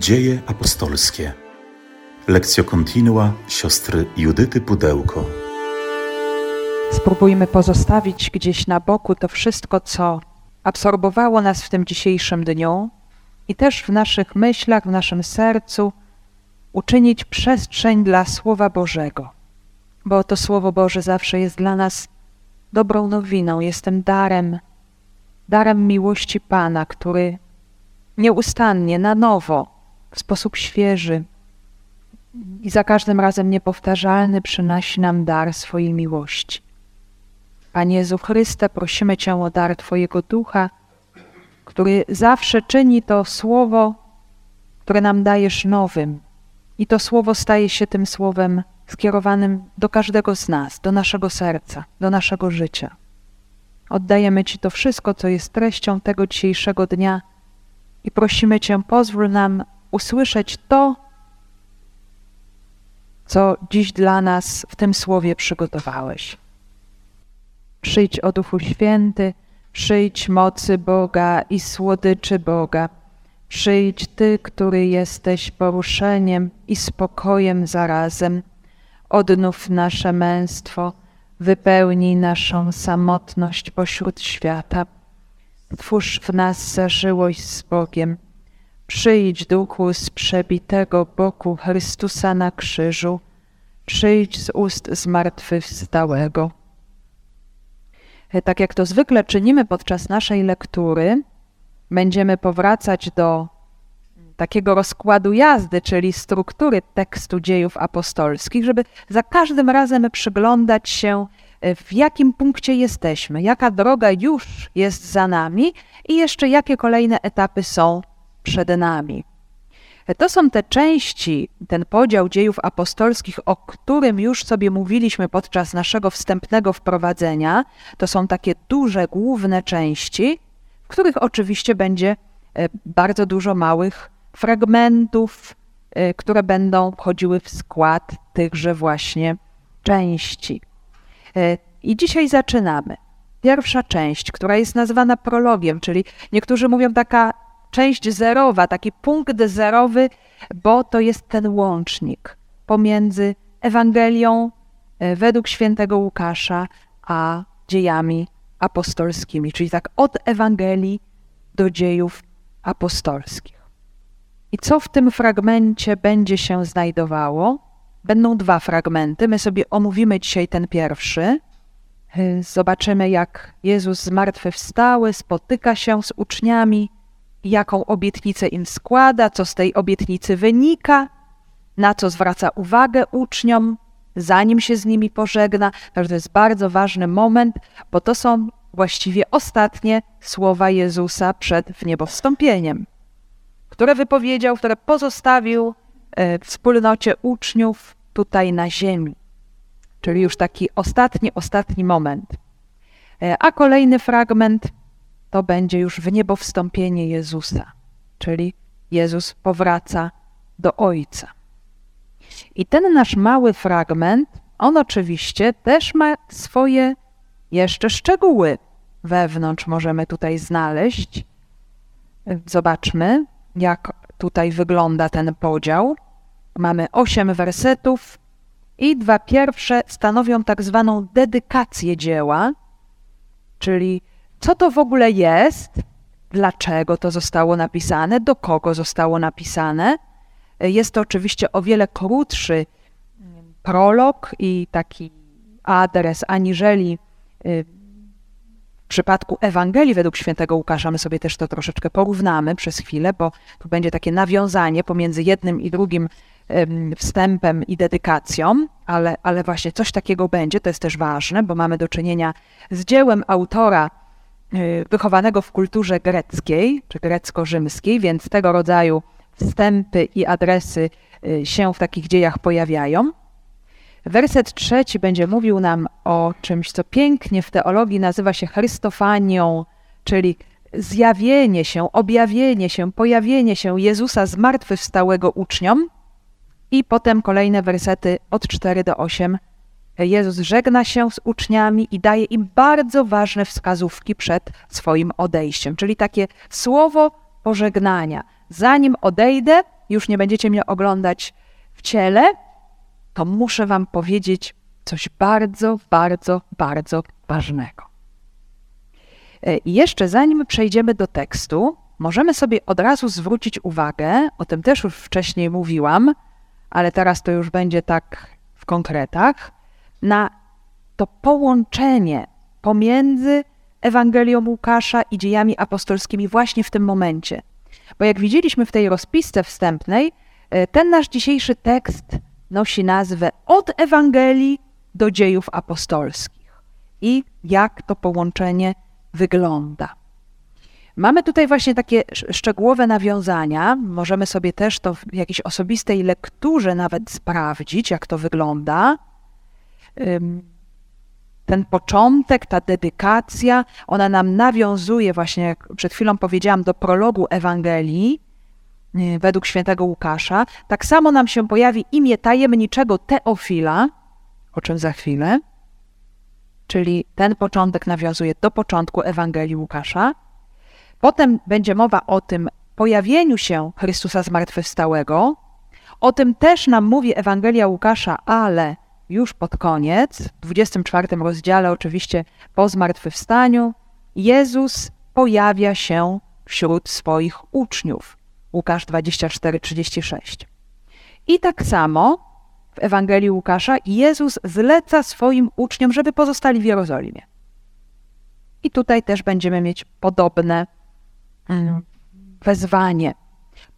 Dzieje apostolskie. Lekcja kontinua siostry Judyty Pudełko. Spróbujmy pozostawić gdzieś na boku to wszystko, co absorbowało nas w tym dzisiejszym dniu i też w naszych myślach, w naszym sercu uczynić przestrzeń dla Słowa Bożego. Bo to Słowo Boże zawsze jest dla nas dobrą nowiną, jestem darem, darem miłości Pana, który nieustannie, na nowo, w sposób świeży i za każdym razem niepowtarzalny przynosi nam dar swojej miłości. Panie Jezu Chryste, prosimy Cię o dar Twojego Ducha, który zawsze czyni to słowo, które nam dajesz nowym. I to słowo staje się tym słowem skierowanym do każdego z nas, do naszego serca, do naszego życia. Oddajemy Ci to wszystko, co jest treścią tego dzisiejszego dnia i prosimy Cię, pozwól nam usłyszeć to, co dziś dla nas w tym słowie przygotowałeś. Przyjdź o Duchu Święty, przyjdź mocy Boga i słodyczy Boga. Przyjdź Ty, który jesteś poruszeniem i spokojem zarazem. Odnów nasze męstwo, wypełnij naszą samotność pośród świata. Twórz w nas zażyłość z Bogiem. Przyjdź, Duchu, z przebitego boku Chrystusa na krzyżu. Przyjdź z ust zmartwychwstałego. Tak jak to zwykle czynimy podczas naszej lektury, będziemy powracać do takiego rozkładu jazdy, czyli struktury tekstu dziejów apostolskich, żeby za każdym razem przyglądać się, w jakim punkcie jesteśmy, jaka droga już jest za nami i jeszcze jakie kolejne etapy są przed nami. To są te części, ten podział dziejów apostolskich, o którym już sobie mówiliśmy podczas naszego wstępnego wprowadzenia. To są takie duże, główne części, w których oczywiście będzie e, bardzo dużo małych fragmentów, e, które będą wchodziły w skład tychże właśnie części. E, I dzisiaj zaczynamy. Pierwsza część, która jest nazywana prologiem, czyli niektórzy mówią taka część zerowa, taki punkt zerowy, bo to jest ten łącznik pomiędzy Ewangelią e, według świętego Łukasza a dziejami apostolskimi, czyli tak od Ewangelii do dziejów apostolskich. I co w tym fragmencie będzie się znajdowało? Będą dwa fragmenty. My sobie omówimy dzisiaj ten pierwszy. E, zobaczymy, jak Jezus zmartwychwstały spotyka się z uczniami jaką obietnicę im składa, co z tej obietnicy wynika, na co zwraca uwagę uczniom, zanim się z nimi pożegna. Także to jest bardzo ważny moment, bo to są właściwie ostatnie słowa Jezusa przed wniebowstąpieniem, które wypowiedział, które pozostawił e, wspólnocie uczniów tutaj na ziemi. Czyli już taki ostatni, ostatni moment. E, a kolejny fragment to będzie już w niebo wstąpienie Jezusa, czyli Jezus powraca do Ojca. I ten nasz mały fragment, on oczywiście też ma swoje jeszcze szczegóły wewnątrz, możemy tutaj znaleźć. Zobaczmy, jak tutaj wygląda ten podział. Mamy osiem wersetów i dwa pierwsze stanowią tak zwaną dedykację dzieła, czyli co to w ogóle jest, dlaczego to zostało napisane, do kogo zostało napisane. Jest to oczywiście o wiele krótszy prolog i taki adres, aniżeli y, w przypadku Ewangelii według świętego Łukasza. My sobie też to troszeczkę porównamy przez chwilę, bo tu będzie takie nawiązanie pomiędzy jednym i drugim wstępem i dedykacją, ale, ale właśnie coś takiego będzie, to jest też ważne, bo mamy do czynienia z dziełem autora wychowanego w kulturze greckiej, czy grecko-rzymskiej, więc tego rodzaju wstępy i adresy y, się w takich dziejach pojawiają. Werset trzeci będzie mówił nam o czymś, co pięknie w teologii nazywa się Chrystofanią, czyli zjawienie się, objawienie się, pojawienie się Jezusa zmartwychwstałego uczniom. I potem kolejne wersety od 4 do 8 Jezus żegna się z uczniami i daje im bardzo ważne wskazówki przed swoim odejściem, czyli takie słowo pożegnania. Zanim odejdę, już nie będziecie mnie oglądać w ciele, to muszę Wam powiedzieć coś bardzo, bardzo, bardzo ważnego. E, I jeszcze zanim przejdziemy do tekstu, możemy sobie od razu zwrócić uwagę, o tym też już wcześniej mówiłam, ale teraz to już będzie tak w konkretach, na to połączenie pomiędzy Ewangelią Łukasza i dziejami apostolskimi właśnie w tym momencie. Bo jak widzieliśmy w tej rozpisce wstępnej, e, ten nasz dzisiejszy tekst nosi nazwę Od Ewangelii do dziejów apostolskich. I jak to połączenie wygląda. Mamy tutaj właśnie takie szczegółowe nawiązania. Możemy sobie też to w jakiejś osobistej lekturze nawet sprawdzić, jak to wygląda. Ten początek, ta dedykacja, ona nam nawiązuje właśnie, jak przed chwilą powiedziałam, do prologu Ewangelii y, według świętego Łukasza. Tak samo nam się pojawi imię tajemniczego Teofila, o czym za chwilę. Czyli ten początek nawiązuje do początku Ewangelii Łukasza. Potem będzie mowa o tym pojawieniu się Chrystusa zmartwychwstałego. O tym też nam mówi Ewangelia Łukasza, ale już pod koniec, w 24 rozdziale, oczywiście po zmartwychwstaniu, Jezus pojawia się wśród swoich uczniów. Łukasz 24:36. I tak samo w Ewangelii Łukasza Jezus zleca swoim uczniom, żeby pozostali w Jerozolimie. I tutaj też będziemy mieć podobne mm, wezwanie.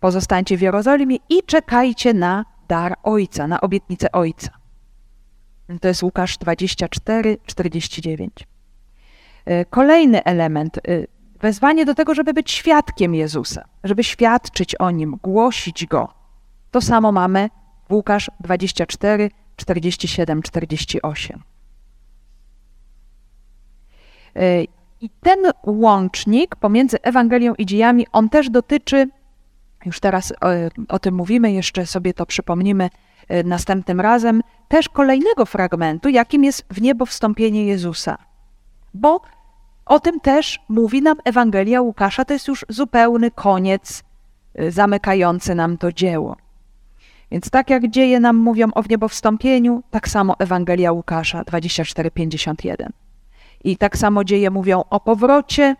Pozostańcie w Jerozolimie i czekajcie na dar Ojca, na obietnicę Ojca. To jest Łukasz 24, 49. E, kolejny element, e, wezwanie do tego, żeby być świadkiem Jezusa, żeby świadczyć o Nim, głosić Go. To samo mamy w Łukasz 24, 47, 48. I ten łącznik pomiędzy Ewangelią i dziejami, on też dotyczy, już teraz o, e, o tym mówimy, jeszcze sobie to przypomnimy następnym razem, też kolejnego fragmentu, jakim jest w niebo wstąpienie Jezusa. Bo o tym też mówi nam Ewangelia Łukasza, to jest już zupełny koniec e, zamykający nam to dzieło. Więc tak jak dzieje nam mówią o wniebowstąpieniu, tak samo Ewangelia Łukasza 24:51. I tak samo dzieje mówią o powrocie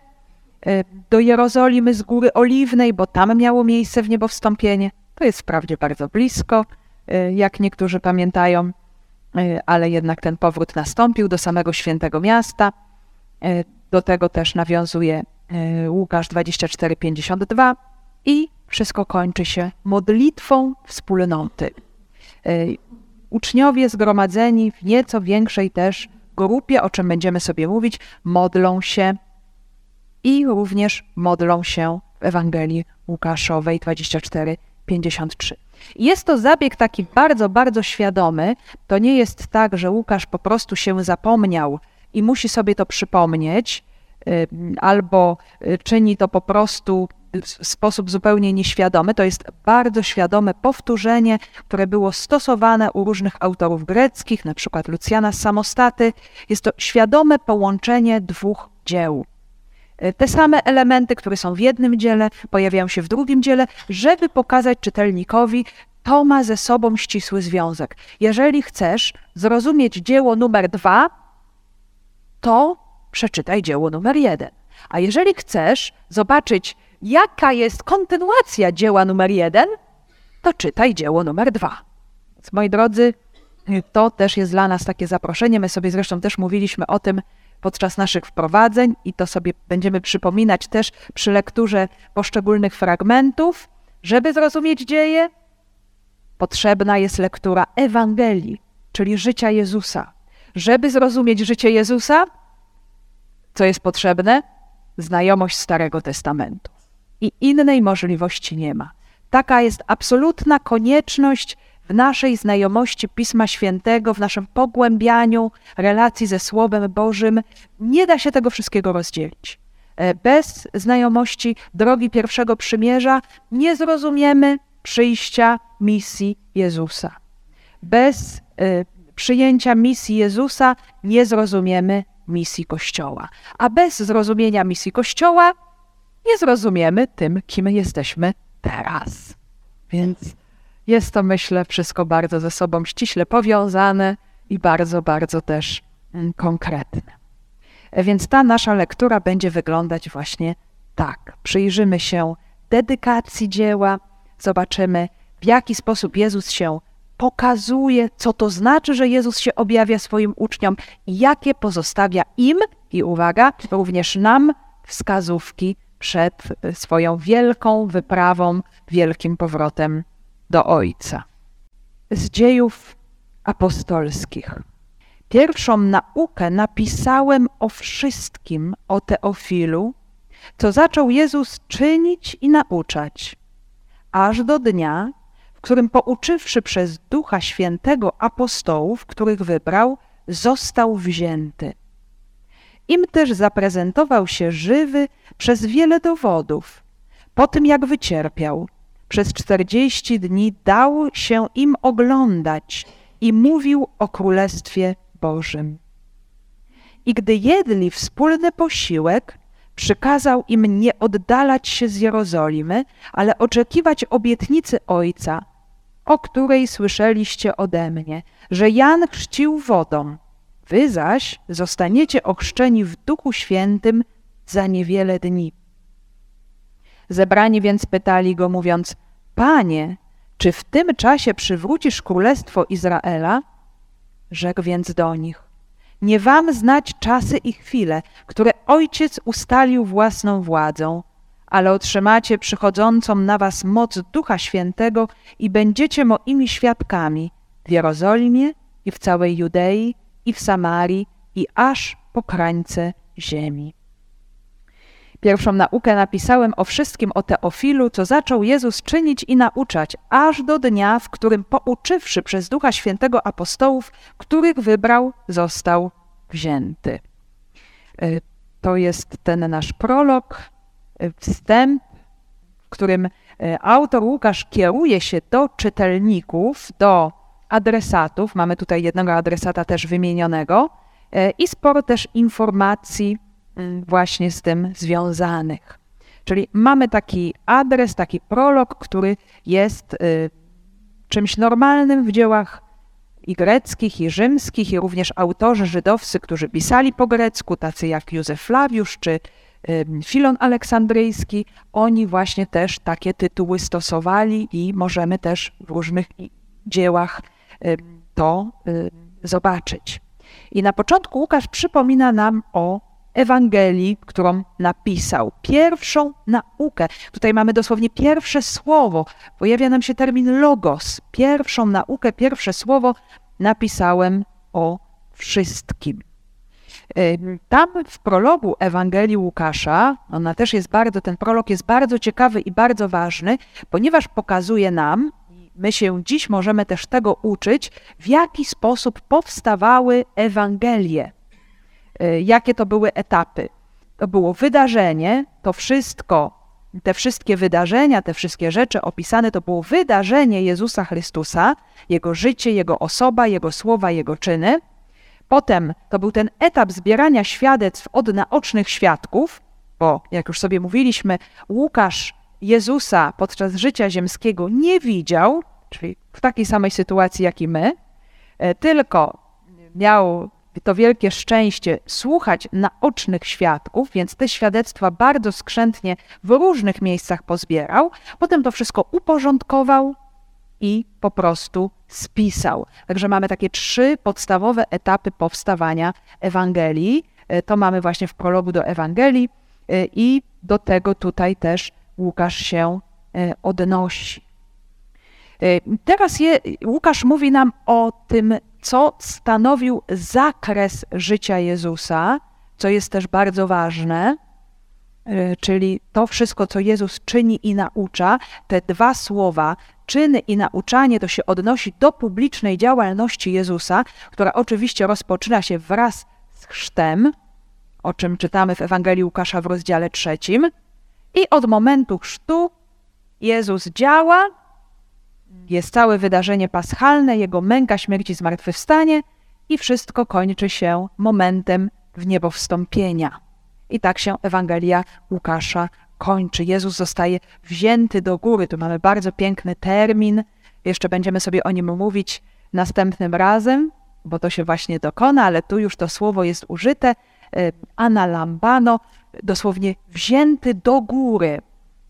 e, do Jerozolimy z Góry Oliwnej, bo tam miało miejsce wniebowstąpienie. To jest wprawdzie bardzo blisko, e, jak niektórzy pamiętają, e, ale jednak ten powrót nastąpił do samego świętego miasta. Do tego też nawiązuje Łukasz 24:52 i wszystko kończy się modlitwą wspólnoty. Uczniowie zgromadzeni w nieco większej też grupie, o czym będziemy sobie mówić, modlą się i również modlą się w Ewangelii Łukaszowej 24, 53. Jest to zabieg taki bardzo, bardzo świadomy. To nie jest tak, że Łukasz po prostu się zapomniał i musi sobie to przypomnieć, albo y, czyni to po prostu w sposób zupełnie nieświadomy. To jest bardzo świadome powtórzenie, które było stosowane u różnych autorów greckich, na przykład Lucjana Samostaty. Jest to świadome połączenie dwóch dzieł. E, te same elementy, które są w jednym dziele, pojawiają się w drugim dziele, żeby pokazać czytelnikowi, to ma ze sobą ścisły związek. Jeżeli chcesz zrozumieć dzieło numer dwa, to przeczytaj dzieło numer jeden. A jeżeli chcesz zobaczyć jaka jest kontynuacja dzieła numer jeden, to czytaj dzieło numer dwa. Więc moi drodzy, to też jest dla nas takie zaproszenie. My sobie zresztą też mówiliśmy o tym podczas naszych wprowadzeń i to sobie będziemy przypominać też przy lekturze poszczególnych fragmentów. Żeby zrozumieć dzieje, potrzebna jest lektura Ewangelii, czyli życia Jezusa. Żeby zrozumieć życie Jezusa, co jest potrzebne? Znajomość Starego Testamentu i innej możliwości nie ma. Taka jest absolutna konieczność w naszej znajomości Pisma Świętego, w naszym pogłębianiu relacji ze Słowem Bożym. Nie da się tego wszystkiego rozdzielić. E, bez znajomości drogi pierwszego przymierza nie zrozumiemy przyjścia misji Jezusa. Bez y, przyjęcia misji Jezusa nie zrozumiemy misji Kościoła. A bez zrozumienia misji Kościoła nie zrozumiemy tym, kim jesteśmy teraz. Więc jest to, myślę, wszystko bardzo ze sobą ściśle powiązane i bardzo, bardzo też mm, konkretne. Więc ta nasza lektura będzie wyglądać właśnie tak. Przyjrzymy się dedykacji dzieła, zobaczymy, w jaki sposób Jezus się pokazuje, co to znaczy, że Jezus się objawia swoim uczniom i jakie pozostawia im i uwaga, również nam wskazówki przed swoją wielką wyprawą, wielkim powrotem do Ojca. Z dziejów apostolskich. Pierwszą naukę napisałem o wszystkim o Teofilu, co zaczął Jezus czynić i nauczać, aż do dnia, w którym pouczywszy przez Ducha Świętego apostołów, których wybrał, został wzięty. Im też zaprezentował się żywy przez wiele dowodów. Po tym, jak wycierpiał, przez czterdzieści dni dał się im oglądać i mówił o Królestwie Bożym. I gdy jedli wspólny posiłek, przykazał im nie oddalać się z Jerozolimy, ale oczekiwać obietnicy Ojca, o której słyszeliście ode mnie, że Jan chrzcił wodą, wy zaś zostaniecie ochrzczeni w Duchu Świętym za niewiele dni. Zebrani więc pytali go, mówiąc: Panie, czy w tym czasie przywrócisz królestwo Izraela? Rzekł więc do nich: Nie wam znać czasy i chwile, które ojciec ustalił własną władzą, ale otrzymacie przychodzącą na was moc Ducha Świętego i będziecie moimi świadkami w Jerozolimie i w całej Judei i w Samarii i aż po krańce ziemi. Pierwszą naukę napisałem o wszystkim o Teofilu, co zaczął Jezus czynić i nauczać, aż do dnia, w którym pouczywszy przez Ducha Świętego apostołów, których wybrał, został wzięty. E, to jest ten nasz prolog, e, wstęp, w którym e, autor Łukasz kieruje się do czytelników, do adresatów. Mamy tutaj jednego adresata też wymienionego i sporo też informacji właśnie z tym związanych. Czyli mamy taki adres, taki prolog, który jest y, czymś normalnym w dziełach i greckich, i rzymskich, i również autorzy żydowscy, którzy pisali po grecku, tacy jak Józef Flawiusz czy y, Filon Aleksandryjski, oni właśnie też takie tytuły stosowali i możemy też w różnych dziełach to zobaczyć. I na początku Łukasz przypomina nam o Ewangelii, którą napisał. Pierwszą naukę. Tutaj mamy dosłownie pierwsze słowo. Pojawia nam się termin logos. Pierwszą naukę, pierwsze słowo napisałem o wszystkim. Tam w prologu Ewangelii Łukasza, ona też jest bardzo, ten prolog jest bardzo ciekawy i bardzo ważny, ponieważ pokazuje nam, my się dziś możemy też tego uczyć, w jaki sposób powstawały Ewangelie. Y, jakie to były etapy. To było wydarzenie, to wszystko, te wszystkie wydarzenia, te wszystkie rzeczy opisane, to było wydarzenie Jezusa Chrystusa, Jego życie, Jego osoba, Jego słowa, Jego czyny. Potem to był ten etap zbierania świadectw od naocznych świadków, bo jak już sobie mówiliśmy, Łukasz Jezusa podczas życia ziemskiego nie widział, czyli w takiej samej sytuacji jak i my, e, tylko miał to wielkie szczęście słuchać naocznych świadków, więc te świadectwa bardzo skrzętnie w różnych miejscach pozbierał. Potem to wszystko uporządkował i po prostu spisał. Także mamy takie trzy podstawowe etapy powstawania Ewangelii. E, to mamy właśnie w prologu do Ewangelii e, i do tego tutaj też Łukasz się e, odnosi. Teraz je, Łukasz mówi nam o tym co stanowił zakres życia Jezusa, co jest też bardzo ważne, e, czyli to wszystko, co Jezus czyni i naucza, te dwa słowa, czyny i nauczanie, to się odnosi do publicznej działalności Jezusa, która oczywiście rozpoczyna się wraz z chrztem, o czym czytamy w Ewangelii Łukasza w rozdziale trzecim. I od momentu chrztu Jezus działa, jest całe wydarzenie paschalne, jego męka, śmierć i zmartwychwstanie i wszystko kończy się momentem w niebo wstąpienia. I tak się Ewangelia Łukasza kończy. Jezus zostaje wzięty do góry. Tu mamy bardzo piękny termin. Jeszcze będziemy sobie o nim mówić następnym razem, bo to się właśnie dokona, ale tu już to słowo jest użyte. E, analambano, dosłownie wzięty do góry.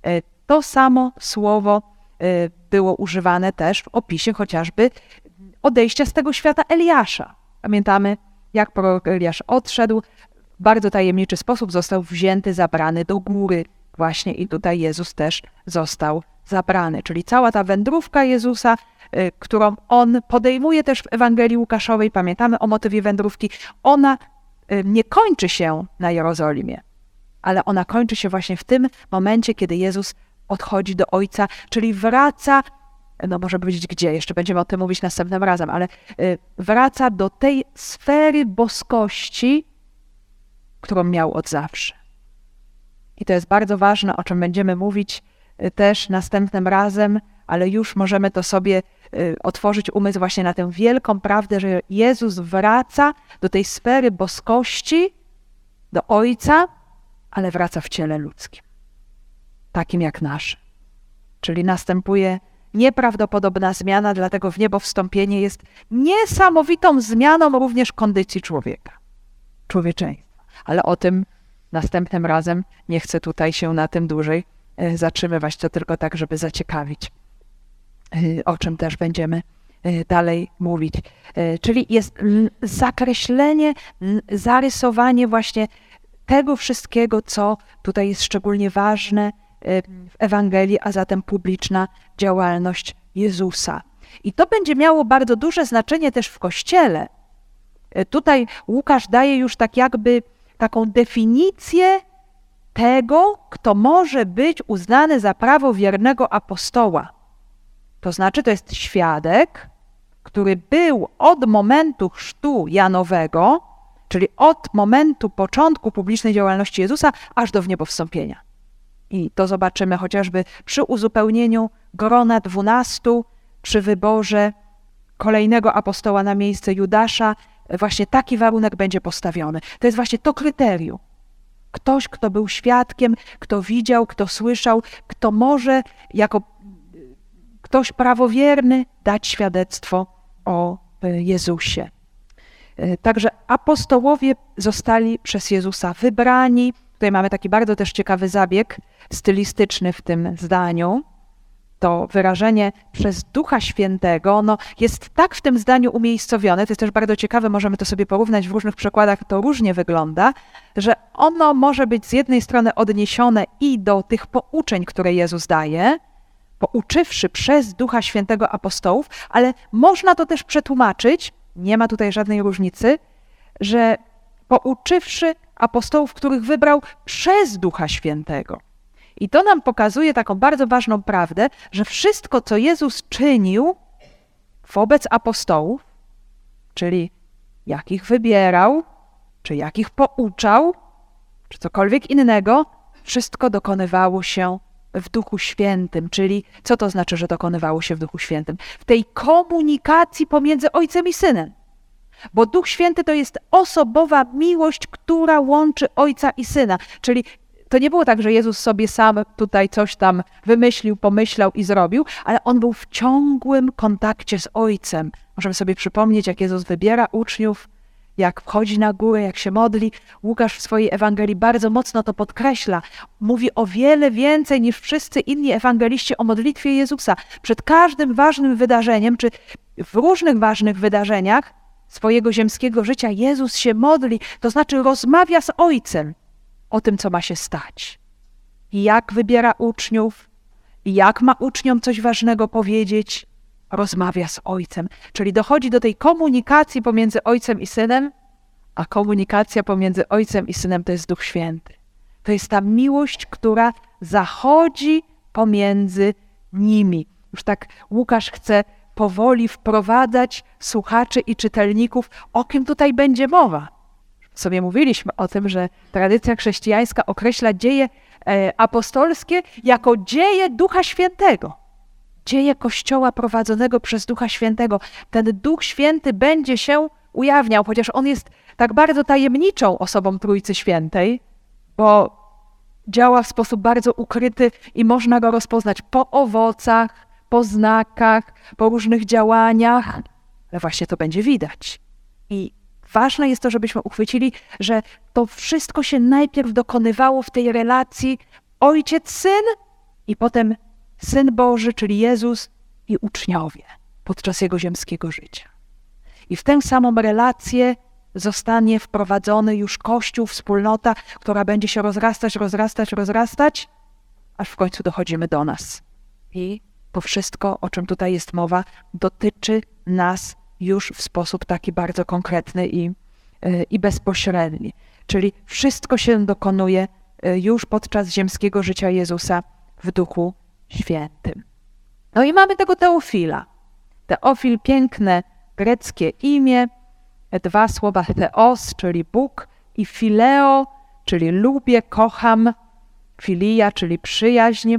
E, to samo słowo e, było używane też w opisie chociażby odejścia z tego świata Eliasza. Pamiętamy, jak prorok Eliasz odszedł, w bardzo tajemniczy sposób został wzięty, zabrany do góry. Właśnie i tutaj Jezus też został zabrany. Czyli cała ta wędrówka Jezusa, y, którą on podejmuje też w Ewangelii Łukaszowej, pamiętamy o motywie wędrówki, ona y, nie kończy się na Jerozolimie, ale ona kończy się właśnie w tym momencie, kiedy Jezus odchodzi do Ojca, czyli wraca, no może powiedzieć gdzie, jeszcze będziemy o tym mówić następnym razem, ale y, wraca do tej sfery boskości, którą miał od zawsze. I to jest bardzo ważne, o czym będziemy mówić y, też następnym razem, ale już możemy to sobie y, otworzyć umysł właśnie na tę wielką prawdę, że Jezus wraca do tej sfery boskości, do Ojca, ale wraca w ciele ludzkim, takim jak nasze. Czyli następuje nieprawdopodobna zmiana, dlatego w niebo wstąpienie jest niesamowitą zmianą również kondycji człowieka, człowieczeństwa. Ale o tym następnym razem nie chcę tutaj się na tym dłużej e, zatrzymywać, to tylko tak, żeby zaciekawić, e, o czym też będziemy e, dalej mówić. Czyli jest zakreślenie, zarysowanie właśnie tego wszystkiego, co tutaj jest szczególnie ważne w Ewangelii, a zatem publiczna działalność Jezusa. I to będzie miało bardzo duże znaczenie też w Kościele. Tutaj Łukasz daje już tak jakby taką definicję tego, kto może być uznany za prawowiernego apostoła. To znaczy, to jest świadek, który był od momentu chrztu Janowego, czyli od momentu początku publicznej działalności Jezusa, aż do wniebowstąpienia. I to zobaczymy chociażby przy uzupełnieniu grona dwunastu, przy wyborze kolejnego apostoła na miejsce Judasza, właśnie taki warunek będzie postawiony. To jest właśnie to kryterium. Ktoś, kto był świadkiem, kto widział, kto słyszał, kto może jako ktoś prawowierny dać świadectwo o e, Jezusie. E, także apostołowie zostali przez Jezusa wybrani. Tutaj mamy taki bardzo też ciekawy zabieg stylistyczny w tym zdaniu. To wyrażenie przez Ducha Świętego no, jest tak w tym zdaniu umiejscowione, to jest też bardzo ciekawe, możemy to sobie porównać w różnych przekładach, to różnie wygląda, że ono może być z jednej strony odniesione i do tych pouczeń, które Jezus daje, pouczywszy przez Ducha Świętego apostołów, ale można to też przetłumaczyć, nie ma tutaj żadnej różnicy, że pouczywszy apostołów, których wybrał przez Ducha Świętego. I to nam pokazuje taką bardzo ważną prawdę, że wszystko, co Jezus czynił wobec apostołów, czyli jakich wybierał, czy jakich pouczał, czy cokolwiek innego, wszystko dokonywało się w Duchu Świętym. Czyli co to znaczy, że dokonywało się w Duchu Świętym? W tej komunikacji pomiędzy Ojcem i Synem. Bo Duch Święty to jest osobowa miłość, która łączy Ojca i Syna. Czyli to nie było tak, że Jezus sobie sam tutaj coś tam wymyślił, pomyślał i zrobił, ale on był w ciągłym kontakcie z Ojcem. Możemy sobie przypomnieć, jak Jezus wybiera uczniów, jak wchodzi na górę, jak się modli. Łukasz w swojej Ewangelii bardzo mocno to podkreśla. Mówi o wiele więcej niż wszyscy inni ewangeliści o modlitwie Jezusa. Przed każdym ważnym wydarzeniem, czy w różnych ważnych wydarzeniach swojego ziemskiego życia Jezus się modli, to znaczy rozmawia z Ojcem o tym, co ma się stać. Jak wybiera uczniów, jak ma uczniom coś ważnego powiedzieć, rozmawia z ojcem. Czyli dochodzi do tej komunikacji pomiędzy ojcem i synem, a komunikacja pomiędzy ojcem i synem to jest Duch Święty. To jest ta miłość, która zachodzi pomiędzy nimi. Już tak Łukasz chce powoli wprowadzać słuchaczy i czytelników, o kim tutaj będzie mowa sobie mówiliśmy o tym, że tradycja chrześcijańska określa dzieje e, apostolskie jako dzieje Ducha Świętego. Dzieje Kościoła prowadzonego przez Ducha Świętego. Ten Duch Święty będzie się ujawniał, chociaż on jest tak bardzo tajemniczą osobą Trójcy Świętej, bo działa w sposób bardzo ukryty i można go rozpoznać po owocach, po znakach, po różnych działaniach, ale właśnie to będzie widać. I ważne jest to, żebyśmy uchwycili, że to wszystko się najpierw dokonywało w tej relacji ojciec-syn i potem syn Boży, czyli Jezus i uczniowie podczas jego ziemskiego życia. I w tę samą relację zostanie wprowadzony już Kościół, wspólnota, która będzie się rozrastać, rozrastać, rozrastać, aż w końcu dochodzimy do nas. I to wszystko, o czym tutaj jest mowa, dotyczy nas już w sposób taki bardzo konkretny i, e, i bezpośredni. Czyli wszystko się dokonuje e, już podczas ziemskiego życia Jezusa w Duchu Świętym. No i mamy tego Teofila. Teofil, piękne greckie imię, dwa słowa theos, czyli Bóg, i fileo, czyli lubię, kocham, filia, czyli przyjaźń,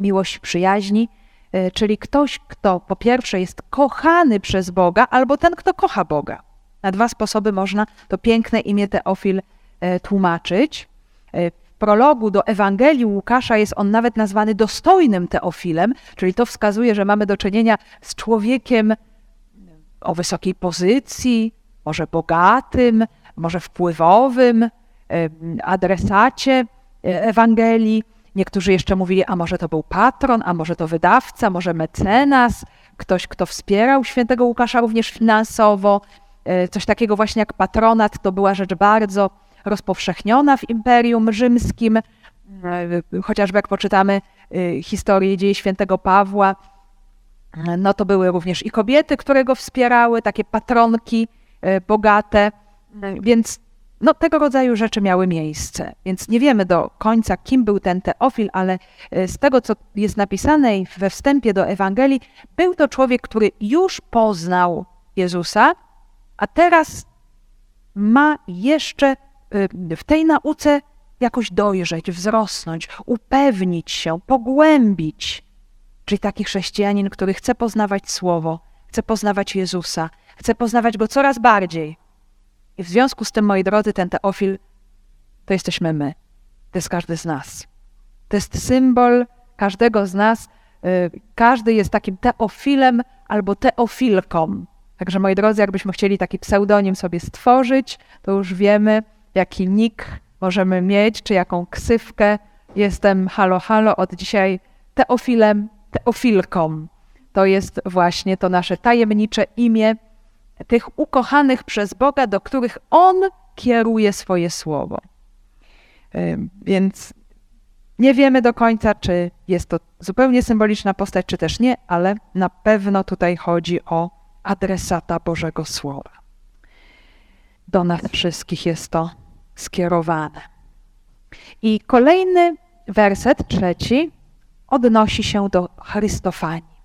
miłość przyjaźni, e, czyli ktoś, kto po pierwsze jest kochany przez Boga, albo ten, kto kocha Boga. Na dwa sposoby można to piękne imię Teofil e, tłumaczyć. E, w prologu do Ewangelii Łukasza jest on nawet nazwany dostojnym Teofilem, czyli to wskazuje, że mamy do czynienia z człowiekiem o wysokiej pozycji, może bogatym, może wpływowym adresacie Ewangelii. Niektórzy jeszcze mówili, a może to był patron, a może to wydawca, może mecenas, ktoś, kto wspierał świętego Łukasza również finansowo. E, coś takiego właśnie jak patronat to była rzecz bardzo rozpowszechniona w Imperium Rzymskim. E, chociażby jak poczytamy e, historię dzieje świętego Pawła, no to były również i kobiety, które go wspierały, takie patronki bogate, więc no, tego rodzaju rzeczy miały miejsce. Więc nie wiemy do końca, kim był ten Teofil, ale z tego, co jest napisane we wstępie do Ewangelii, był to człowiek, który już poznał Jezusa, a teraz ma jeszcze y, w tej nauce jakoś dojrzeć, wzrosnąć, upewnić się, pogłębić. Czyli taki chrześcijanin, który chce poznawać Słowo, chce poznawać Jezusa, chce poznawać Go coraz bardziej. I w związku z tym, moi drodzy, ten Teofil to jesteśmy my. To jest każdy z nas. To jest symbol każdego z nas. Y, każdy jest takim Teofilem albo Teofilką. Także moi drodzy, jakbyśmy chcieli taki pseudonim sobie stworzyć, to już wiemy, jaki nick możemy mieć, czy jaką ksywkę. Jestem halo halo od dzisiaj Teofilem, Teofilką. To jest właśnie to nasze tajemnicze imię tych ukochanych przez Boga, do których On kieruje swoje słowo. Więc nie wiemy do końca, czy jest to zupełnie symboliczna postać, czy też nie, ale na pewno tutaj chodzi o adresata Bożego Słowa. Do nas wszystkich jest to skierowane. I kolejny werset, trzeci, odnosi się do Chrystofanii.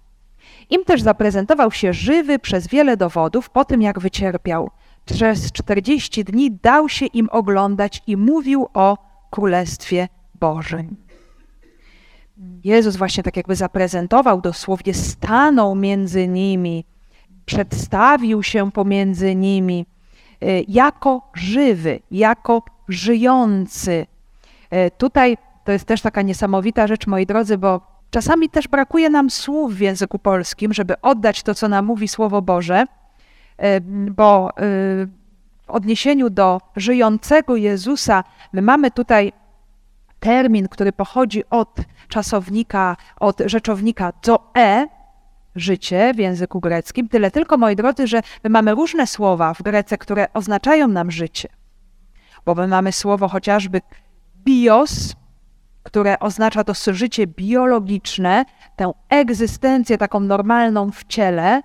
Im też zaprezentował się żywy przez wiele dowodów po tym, jak wycierpiał. Przez czterdzieści dni dał się im oglądać i mówił o Królestwie Bożym. Jezus właśnie tak jakby zaprezentował, dosłownie stanął między nimi, przedstawił się pomiędzy nimi e, jako żywy, jako żyjący. E, tutaj to jest też taka niesamowita rzecz, moi drodzy, bo czasami też brakuje nam słów w języku polskim, żeby oddać to, co nam mówi Słowo Boże, e, bo w odniesieniu do żyjącego Jezusa, my mamy tutaj termin, który pochodzi od czasownika, od rzeczownika zoe, życie w języku greckim. Tyle tylko, moi drodzy, że my mamy różne słowa w Grece, które oznaczają nam życie. Bo my mamy słowo chociażby bios, które oznacza to życie biologiczne, tę egzystencję taką normalną w ciele.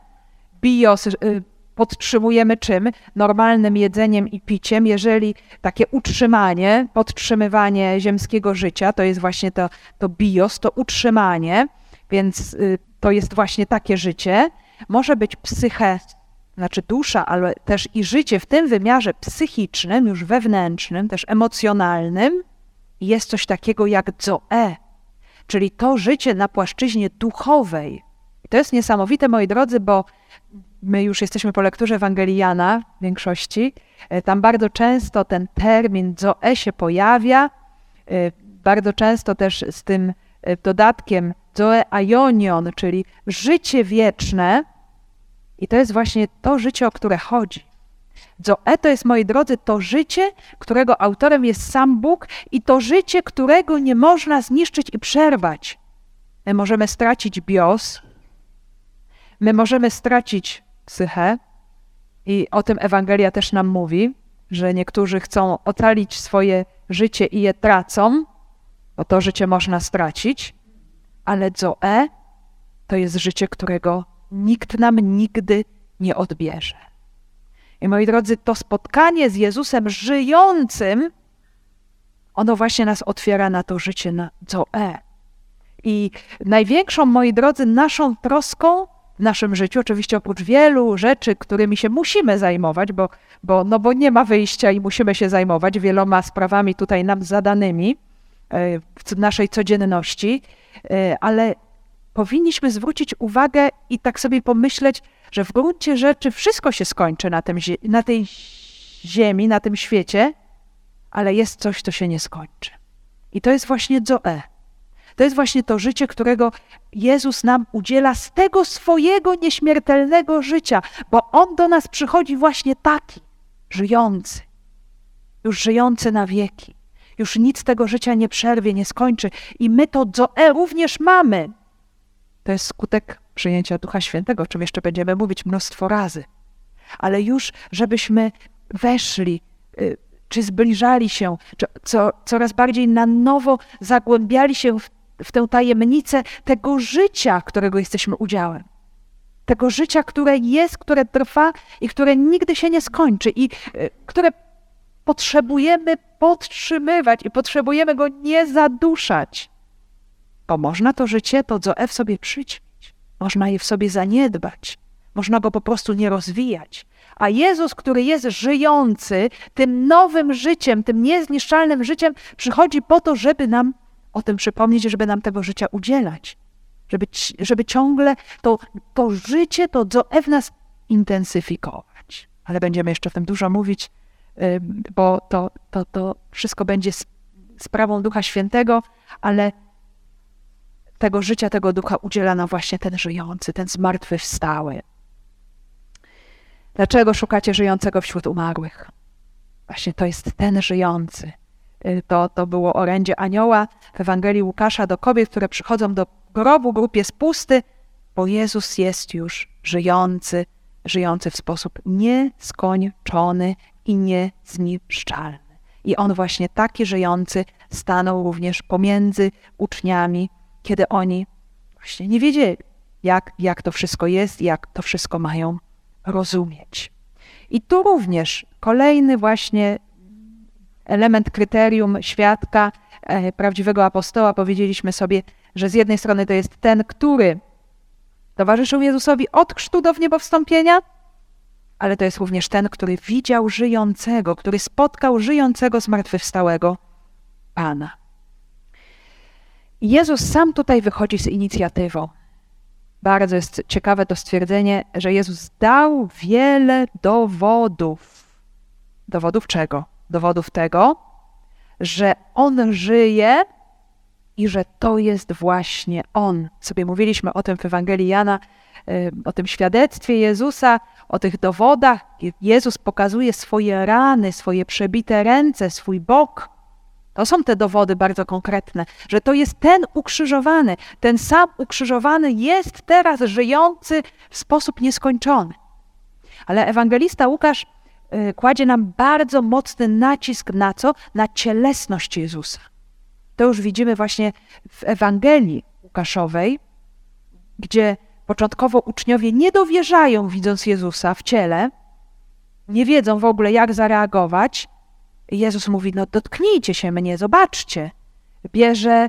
Bios y, podtrzymujemy czym? Normalnym jedzeniem i piciem. Jeżeli takie utrzymanie, podtrzymywanie ziemskiego życia, to jest właśnie to, to bios, to utrzymanie, więc y, to jest właśnie takie życie. Może być psyche, znaczy dusza, ale też i życie w tym wymiarze psychicznym, już wewnętrznym, też emocjonalnym. Jest coś takiego jak zoe, czyli to życie na płaszczyźnie duchowej. To jest niesamowite, moi drodzy, bo my już jesteśmy po lekturze Ewangeliana w większości. E, tam bardzo często ten termin zoe się pojawia. E, bardzo często też z tym e, dodatkiem Zoe Aionion, czyli życie wieczne. I to jest właśnie to życie, o które chodzi. Zoe to jest, moi drodzy, to życie, którego autorem jest sam Bóg i to życie, którego nie można zniszczyć i przerwać. My możemy stracić bios, my możemy stracić psychę i o tym Ewangelia też nam mówi, że niektórzy chcą ocalić swoje życie i je tracą, bo to życie można stracić, ale Zoe to jest życie, którego nikt nam nigdy nie odbierze. I moi drodzy, to spotkanie z Jezusem żyjącym, ono właśnie nas otwiera na to życie na Zoe. I największą, moi drodzy, naszą troską w naszym życiu, oczywiście oprócz wielu rzeczy, którymi się musimy zajmować, bo, bo, no bo nie ma wyjścia i musimy się zajmować wieloma sprawami tutaj nam zadanymi e, w naszej codzienności, e, ale powinniśmy zwrócić uwagę i tak sobie pomyśleć, że w gruncie rzeczy wszystko się skończy na, tym, na tej ziemi, na tym świecie, ale jest coś, co się nie skończy. I to jest właśnie Zoe. To jest właśnie to życie, którego Jezus nam udziela z tego swojego nieśmiertelnego życia, bo On do nas przychodzi właśnie taki, żyjący, już żyjący na wieki. Już nic tego życia nie przerwie, nie skończy. I my to Zoe również mamy. To jest skutek przyjęcia Ducha Świętego, o czym jeszcze będziemy mówić mnóstwo razy. Ale już, żebyśmy weszli, y, czy zbliżali się, czy co, coraz bardziej na nowo zagłębiali się w w tę tajemnicę tego życia, którego jesteśmy udziałem. Tego życia, które jest, które trwa i które nigdy się nie skończy i y, które potrzebujemy podtrzymywać i potrzebujemy go nie zaduszać. Bo można to życie, to Zoe w sobie przyćmić, można je w sobie zaniedbać, można go po prostu nie rozwijać. A Jezus, który jest żyjący, tym nowym życiem, tym niezniszczalnym życiem, przychodzi po to, żeby nam o tym przypomnieć, żeby nam tego życia udzielać. Żeby, żeby ciągle to, to życie, to Zoe w nas intensyfikować. Ale będziemy jeszcze o tym dużo mówić, bo to, to, to wszystko będzie sprawą Ducha Świętego, ale tego życia, tego Ducha udziela nam właśnie ten żyjący, ten zmartwychwstały. Dlaczego szukacie żyjącego wśród umarłych? Właśnie to jest ten żyjący, Y, to, to było orędzie anioła w Ewangelii Łukasza do kobiet, które przychodzą do grobu, grób jest pusty, bo Jezus jest już żyjący, żyjący w sposób nieskończony i niezniszczalny. I on właśnie taki żyjący stanął również pomiędzy uczniami, kiedy oni właśnie nie wiedzieli, jak, jak to wszystko jest, jak to wszystko mają rozumieć. I tu również kolejny właśnie element kryterium świadka, e, prawdziwego apostoła, powiedzieliśmy sobie, że z jednej strony to jest ten, który towarzyszył Jezusowi od chrztu do wniebowstąpienia, ale to jest również ten, który widział żyjącego, który spotkał żyjącego zmartwychwstałego Pana. Jezus sam tutaj wychodzi z inicjatywą. Bardzo jest ciekawe to stwierdzenie, że Jezus dał wiele dowodów. Dowodów czego? dowodów tego, że On żyje i że to jest właśnie On. Sobie mówiliśmy o tym w Ewangelii Jana, o tym świadectwie Jezusa, o tych dowodach. Jezus pokazuje swoje rany, swoje przebite ręce, swój bok. To są te dowody bardzo konkretne, że to jest ten ukrzyżowany, ten sam ukrzyżowany jest teraz żyjący w sposób nieskończony. Ale ewangelista Łukasz Y, kładzie nam bardzo mocny nacisk na co? Na cielesność Jezusa. To już widzimy właśnie w Ewangelii Łukaszowej, gdzie początkowo uczniowie nie dowierzają, widząc Jezusa w ciele, nie wiedzą w ogóle, jak zareagować. Jezus mówi: No, dotknijcie się mnie, zobaczcie. Bierze,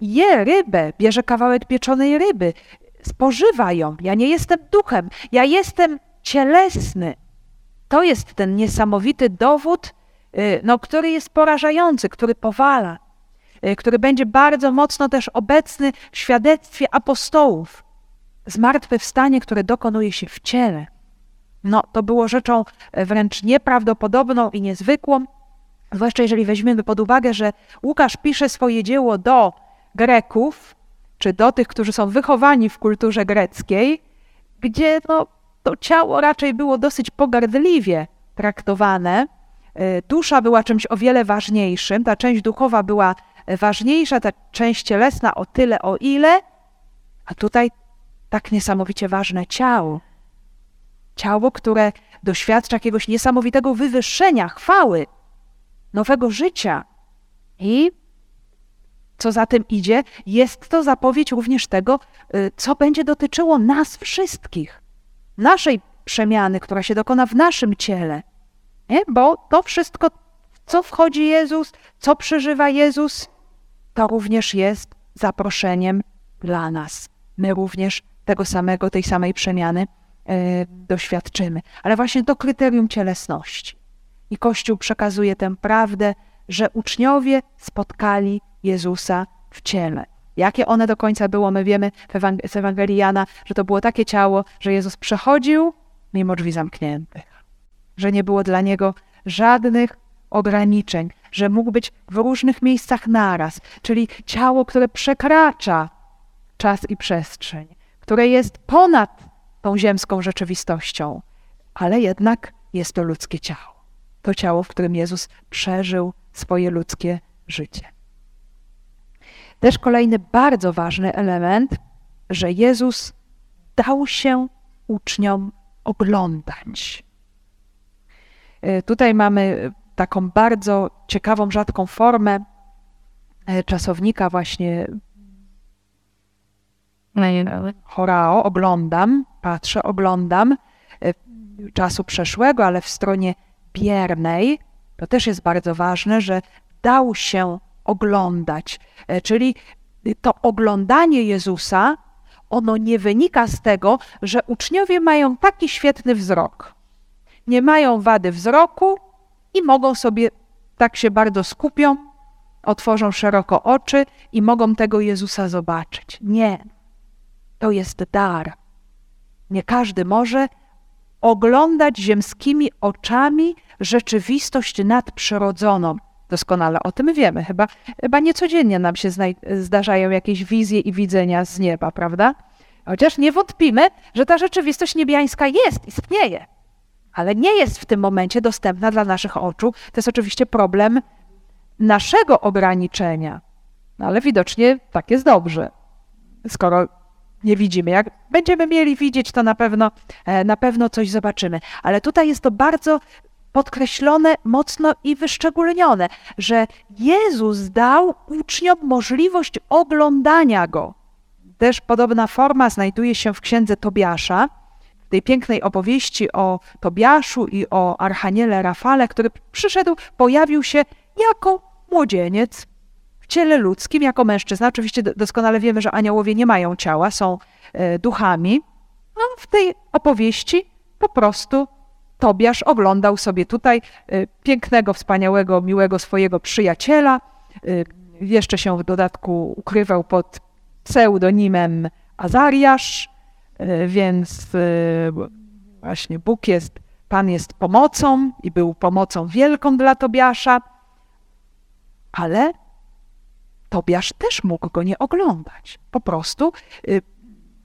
je rybę, bierze kawałek pieczonej ryby, spożywa ją. Ja nie jestem duchem, ja jestem cielesny. To jest ten niesamowity dowód, y, no, który jest porażający, który powala, y, który będzie bardzo mocno też obecny w świadectwie apostołów. Zmartwychwstanie, które dokonuje się w ciele. No, to było rzeczą e, wręcz nieprawdopodobną i niezwykłą, Zwłaszcza jeżeli weźmiemy pod uwagę, że Łukasz pisze swoje dzieło do Greków, czy do tych, którzy są wychowani w kulturze greckiej, gdzie no, to ciało raczej było dosyć pogardliwie traktowane. E, dusza była czymś o wiele ważniejszym, ta część duchowa była ważniejsza, ta część cielesna o tyle, o ile, a tutaj tak niesamowicie ważne ciało. Ciało, które doświadcza jakiegoś niesamowitego wywyższenia, chwały, nowego życia. I co za tym idzie, jest to zapowiedź również tego, y, co będzie dotyczyło nas wszystkich, naszej przemiany, która się dokona w naszym ciele. Nie? Bo to wszystko, co wchodzi Jezus, co przeżywa Jezus, to również jest zaproszeniem dla nas. My również tego samego, tej samej przemiany yy, doświadczymy. Ale właśnie to kryterium cielesności. I Kościół przekazuje tę prawdę, że uczniowie spotkali Jezusa w ciele. Jakie one do końca było, my wiemy z Ewangelii Jana, że to było takie ciało, że Jezus przechodził mimo drzwi zamkniętych, że nie było dla niego żadnych ograniczeń, że mógł być w różnych miejscach naraz, czyli ciało, które przekracza czas i przestrzeń, które jest ponad tą ziemską rzeczywistością, ale jednak jest to ludzkie ciało. To ciało, w którym Jezus przeżył swoje ludzkie życie. Też kolejny bardzo ważny element, że Jezus dał się uczniom oglądać. E, tutaj mamy taką bardzo ciekawą, rzadką formę e, czasownika właśnie chorao, oglądam, patrzę, oglądam e, czasu przeszłego, ale w stronie biernej, to też jest bardzo ważne, że dał się oglądać. E, czyli to oglądanie Jezusa, ono nie wynika z tego, że uczniowie mają taki świetny wzrok. Nie mają wady wzroku, i mogą sobie, tak się bardzo skupią, otworzą szeroko oczy i mogą tego Jezusa zobaczyć. Nie. To jest dar. Nie każdy może oglądać ziemskimi oczami rzeczywistość nadprzyrodzoną. Doskonale o tym wiemy. Chyba, chyba niecodziennie nam się zdarzają jakieś wizje i widzenia z nieba, prawda? Chociaż nie wątpimy, że ta rzeczywistość niebiańska jest, istnieje ale nie jest w tym momencie dostępna dla naszych oczu. To jest oczywiście problem naszego ograniczenia, no ale widocznie tak jest dobrze. Skoro nie widzimy, jak będziemy mieli widzieć, to na pewno, e, na pewno coś zobaczymy. Ale tutaj jest to bardzo podkreślone mocno i wyszczególnione, że Jezus dał uczniom możliwość oglądania Go. Też podobna forma znajduje się w księdze Tobiasza, tej pięknej opowieści o Tobiaszu i o Archaniele Rafale, który przyszedł, pojawił się jako młodzieniec w ciele ludzkim, jako mężczyzna. Oczywiście doskonale wiemy, że aniołowie nie mają ciała, są e, duchami. A w tej opowieści po prostu Tobiasz oglądał sobie tutaj e, pięknego, wspaniałego, miłego swojego przyjaciela. E, jeszcze się w dodatku ukrywał pod pseudonimem Azariasz E, więc właśnie Bóg jest, Pan jest pomocą i był pomocą wielką dla Tobiasza, ale Tobiasz też mógł go nie oglądać. Po prostu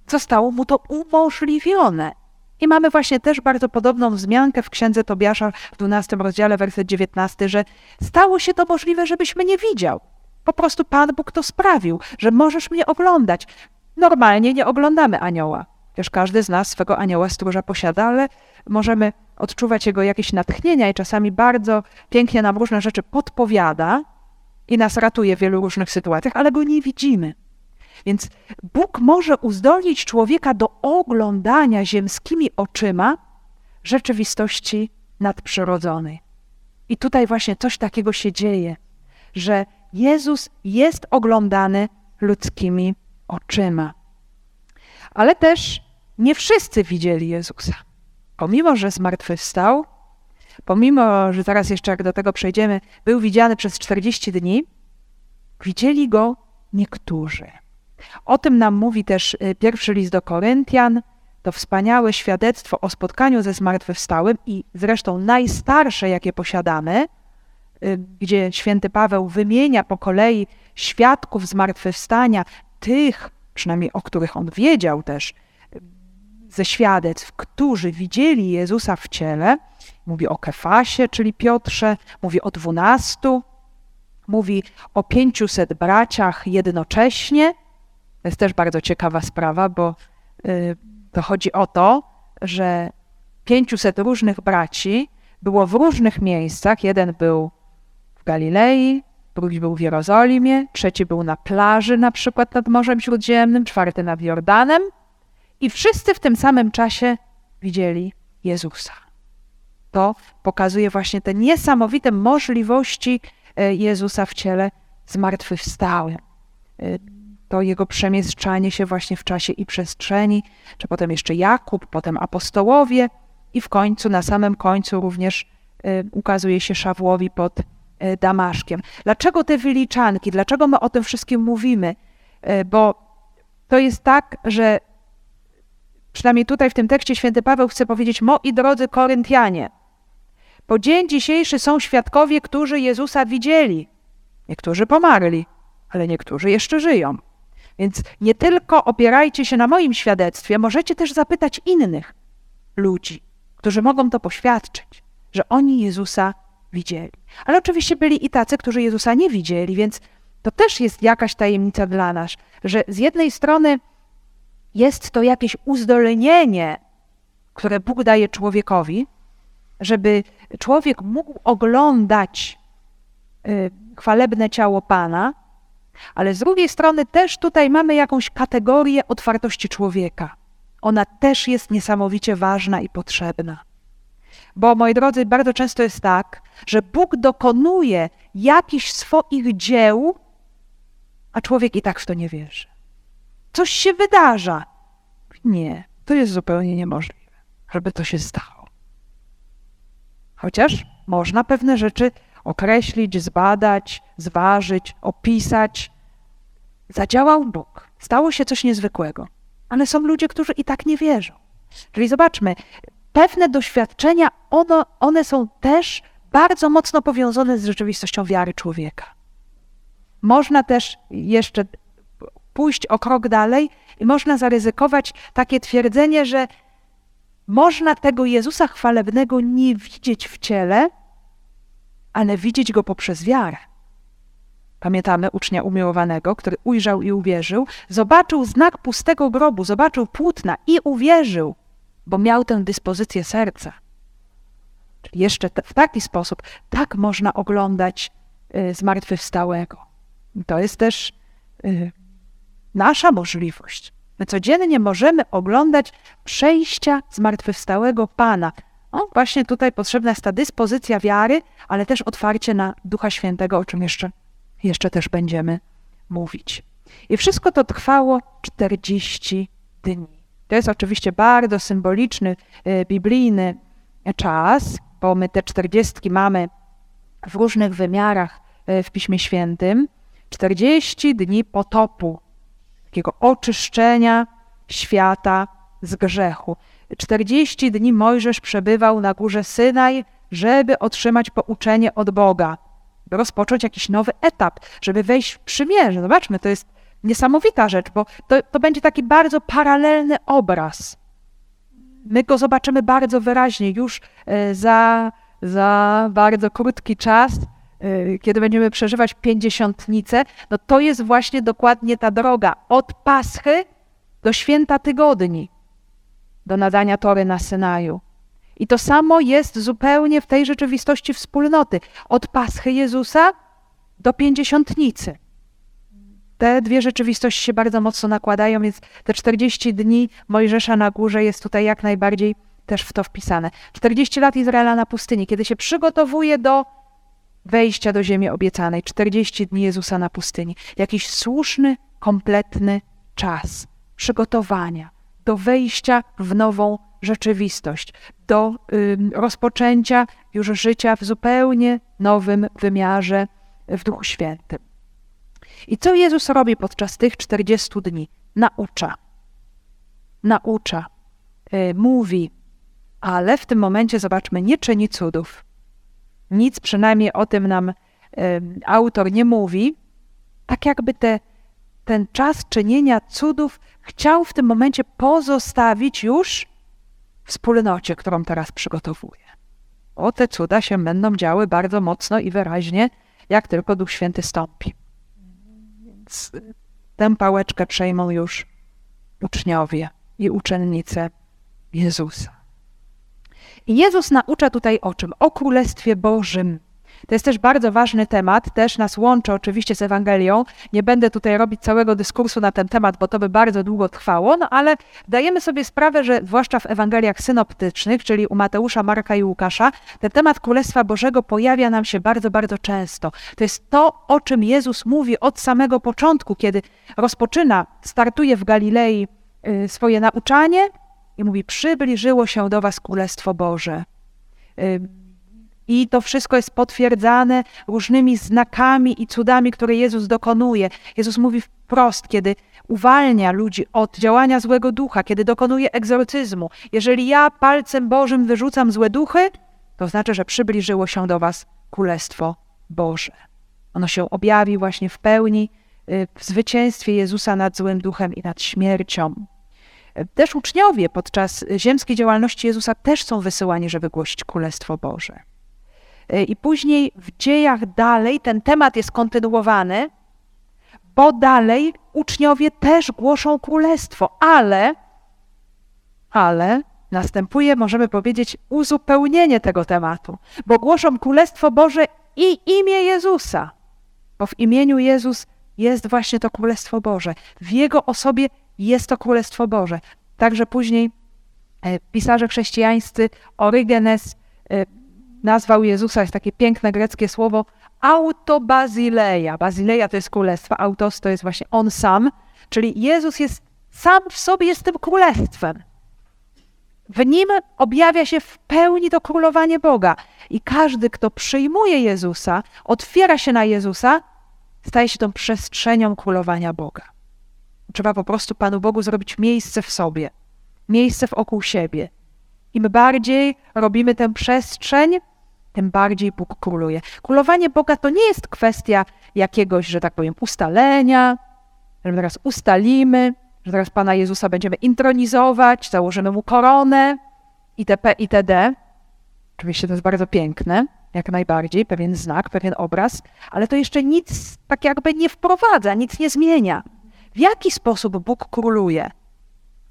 zostało mu to umożliwione. I mamy właśnie też bardzo podobną wzmiankę w księdze Tobiasza w 12 rozdziale, werset 19, że stało się to możliwe, żebyś mnie widział. Po prostu Pan Bóg to sprawił, że możesz mnie oglądać. Normalnie nie oglądamy anioła. Chociaż każdy z nas swego anioła stróża posiada, ale możemy odczuwać jego jakieś natchnienia i czasami bardzo pięknie nam różne rzeczy podpowiada i nas ratuje w wielu różnych sytuacjach, ale go nie widzimy. Więc Bóg może uzdolnić człowieka do oglądania ziemskimi oczyma rzeczywistości nadprzyrodzonej. I tutaj właśnie coś takiego się dzieje, że Jezus jest oglądany ludzkimi oczyma. Ale też nie wszyscy widzieli Jezusa. Pomimo, że zmartwychwstał, pomimo, że zaraz jeszcze jak do tego przejdziemy, był widziany przez 40 dni, widzieli go niektórzy. O tym nam mówi też y, pierwszy list do Koryntian, to wspaniałe świadectwo o spotkaniu ze zmartwychwstałym i zresztą najstarsze, jakie posiadamy, y, gdzie święty Paweł wymienia po kolei świadków zmartwychwstania, tych, przynajmniej o których on wiedział też, ze świadectw, którzy widzieli Jezusa w ciele, mówi o Kefasie, czyli Piotrze, mówi o dwunastu, mówi o pięciuset braciach jednocześnie. To jest też bardzo ciekawa sprawa, bo y, to chodzi o to, że pięciuset różnych braci było w różnych miejscach. Jeden był w Galilei, drugi był w Jerozolimie, trzeci był na plaży, na przykład nad Morzem Śródziemnym, czwarty nad Jordanem. I wszyscy w tym samym czasie widzieli Jezusa. To pokazuje właśnie te niesamowite możliwości e, Jezusa w ciele zmartwychwstałym. To jego przemieszczanie się właśnie w czasie i przestrzeni, czy potem jeszcze Jakub, potem apostołowie i w końcu, na samym końcu również e, ukazuje się Szawłowi pod Damaszkiem. Dlaczego te wyliczanki? Dlaczego my o tym wszystkim mówimy? Bo to jest tak, że Przynajmniej tutaj w tym tekście święty Paweł chce powiedzieć: Moi drodzy Koryntianie, po dzień dzisiejszy są świadkowie, którzy Jezusa widzieli. Niektórzy pomarli, ale niektórzy jeszcze żyją. Więc nie tylko opierajcie się na moim świadectwie, możecie też zapytać innych ludzi, którzy mogą to poświadczyć, że oni Jezusa widzieli. Ale oczywiście byli i tacy, którzy Jezusa nie widzieli, więc to też jest jakaś tajemnica dla nas, że z jednej strony jest to jakieś uzdolnienie, które Bóg daje człowiekowi, żeby człowiek mógł oglądać y, chwalebne ciało Pana, ale z drugiej strony też tutaj mamy jakąś kategorię otwartości człowieka. Ona też jest niesamowicie ważna i potrzebna. Bo, moi drodzy, bardzo często jest tak, że Bóg dokonuje jakichś swoich dzieł, a człowiek i tak w to nie wierzy. Coś się wydarza. Nie, to jest zupełnie niemożliwe, żeby to się stało. Chociaż można pewne rzeczy określić, zbadać, zważyć, opisać. Zadziałał Bóg, stało się coś niezwykłego, ale są ludzie, którzy i tak nie wierzą. Czyli zobaczmy, pewne doświadczenia, ono, one są też bardzo mocno powiązane z rzeczywistością wiary człowieka. Można też jeszcze pójść o krok dalej i można zaryzykować takie twierdzenie, że można tego Jezusa chwalebnego nie widzieć w ciele, ale widzieć go poprzez wiarę. Pamiętamy ucznia umiłowanego, który ujrzał i uwierzył, zobaczył znak pustego grobu, zobaczył płótna i uwierzył, bo miał tę dyspozycję serca. Czyli jeszcze w taki sposób tak można oglądać y, zmartwychwstałego. To jest też y, nasza możliwość. My codziennie możemy oglądać przejścia zmartwychwstałego Pana. O, właśnie tutaj potrzebna jest ta dyspozycja wiary, ale też otwarcie na Ducha Świętego, o czym jeszcze, jeszcze też będziemy mówić. I wszystko to trwało 40 dni. To jest oczywiście bardzo symboliczny, y, biblijny czas, bo my te 40 mamy w różnych wymiarach y, w Piśmie Świętym. 40 dni potopu, takiego oczyszczenia świata z grzechu. 40 dni Mojżesz przebywał na górze Synaj, żeby otrzymać pouczenie od Boga, by rozpocząć jakiś nowy etap, żeby wejść w przymierze. Zobaczmy, to jest niesamowita rzecz, bo to, to będzie taki bardzo paralelny obraz. My go zobaczymy bardzo wyraźnie już e, za, za bardzo krótki czas, Y, kiedy będziemy przeżywać pięćdziesiątnicę, no to jest właśnie dokładnie ta droga od Paschy do święta tygodni, do nadania Tory na Synaju. I to samo jest zupełnie w tej rzeczywistości wspólnoty. Od Paschy Jezusa do pięćdziesiątnicy. Te dwie rzeczywistości się bardzo mocno nakładają, więc te 40 dni Mojżesza na górze jest tutaj jak najbardziej też w to wpisane. 40 lat Izraela na pustyni, kiedy się przygotowuje do wejścia do ziemi obiecanej, 40 dni Jezusa na pustyni. Jakiś słuszny, kompletny czas przygotowania do wejścia w nową rzeczywistość, do rozpoczęcia już życia w zupełnie nowym wymiarze w Duchu Świętym. I co Jezus robi podczas tych 40 dni? Naucza. Naucza, y, mówi, ale w tym momencie zobaczmy, nie czyni cudów Nic przynajmniej o tym nam autor nie mówi. Tak jakby te, ten czas czynienia cudów chciał w tym momencie pozostawić już wspólnocie, którą teraz przygotowuje. O, te cuda się będą działy bardzo mocno i wyraźnie, jak tylko Duch Święty stąpi. Więc tę pałeczkę przejmą już uczniowie i uczennice Jezusa. I Jezus naucza tutaj o czym? O Królestwie Bożym. To jest też bardzo ważny temat, też nas łączy oczywiście z Ewangelią. Nie będę tutaj robić całego dyskursu na ten temat, bo to by bardzo długo trwało, no ale dajemy sobie sprawę, że zwłaszcza w Ewangeliach synoptycznych, czyli u Mateusza, Marka i Łukasza, ten temat Królestwa Bożego pojawia nam się bardzo, bardzo często. To jest to, o czym Jezus mówi od samego początku, kiedy rozpoczyna, startuje w Galilei y, swoje nauczanie i mówi: Przybliżyło się do Was Królestwo Boże. Y, i to wszystko jest potwierdzane różnymi znakami i cudami, które Jezus dokonuje. Jezus mówi wprost, kiedy uwalnia ludzi od działania złego ducha, kiedy dokonuje egzorcyzmu. Jeżeli ja palcem Bożym wyrzucam złe duchy, to znaczy, że przybliżyło się do Was Królestwo Boże. Ono się objawi właśnie w pełni y, w zwycięstwie Jezusa nad złym duchem i nad śmiercią. Też uczniowie podczas ziemskiej działalności Jezusa też są wysyłani, żeby głosić Królestwo Boże. E, I później w dziejach dalej ten temat jest kontynuowany, bo dalej uczniowie też głoszą królestwo, ale, ale następuje, możemy powiedzieć, uzupełnienie tego tematu, bo głoszą królestwo Boże i imię Jezusa, bo w imieniu Jezus jest właśnie to królestwo Boże. W jego osobie jest to królestwo Boże. Także później e, pisarze chrześcijańscy Orygenes e, nazwał Jezusa, jest takie piękne greckie słowo, autobazileia. Bazileia to jest królestwo, autos to jest właśnie on sam, czyli Jezus jest sam w sobie jest tym królestwem. W nim objawia się w pełni to królowanie Boga. I każdy, kto przyjmuje Jezusa, otwiera się na Jezusa, staje się tą przestrzenią królowania Boga. Trzeba po prostu Panu Bogu zrobić miejsce w sobie, miejsce wokół siebie. Im bardziej robimy tę przestrzeń, tym bardziej Bóg króluje. Królowanie Boga to nie jest kwestia jakiegoś, że tak powiem, ustalenia, że teraz ustalimy, że teraz Pana Jezusa będziemy intronizować, założymy Mu koronę itp. itd. Oczywiście to jest bardzo piękne, jak najbardziej, pewien znak, pewien obraz, ale to jeszcze nic tak jakby nie wprowadza, nic nie zmienia. W jaki sposób Bóg króluje?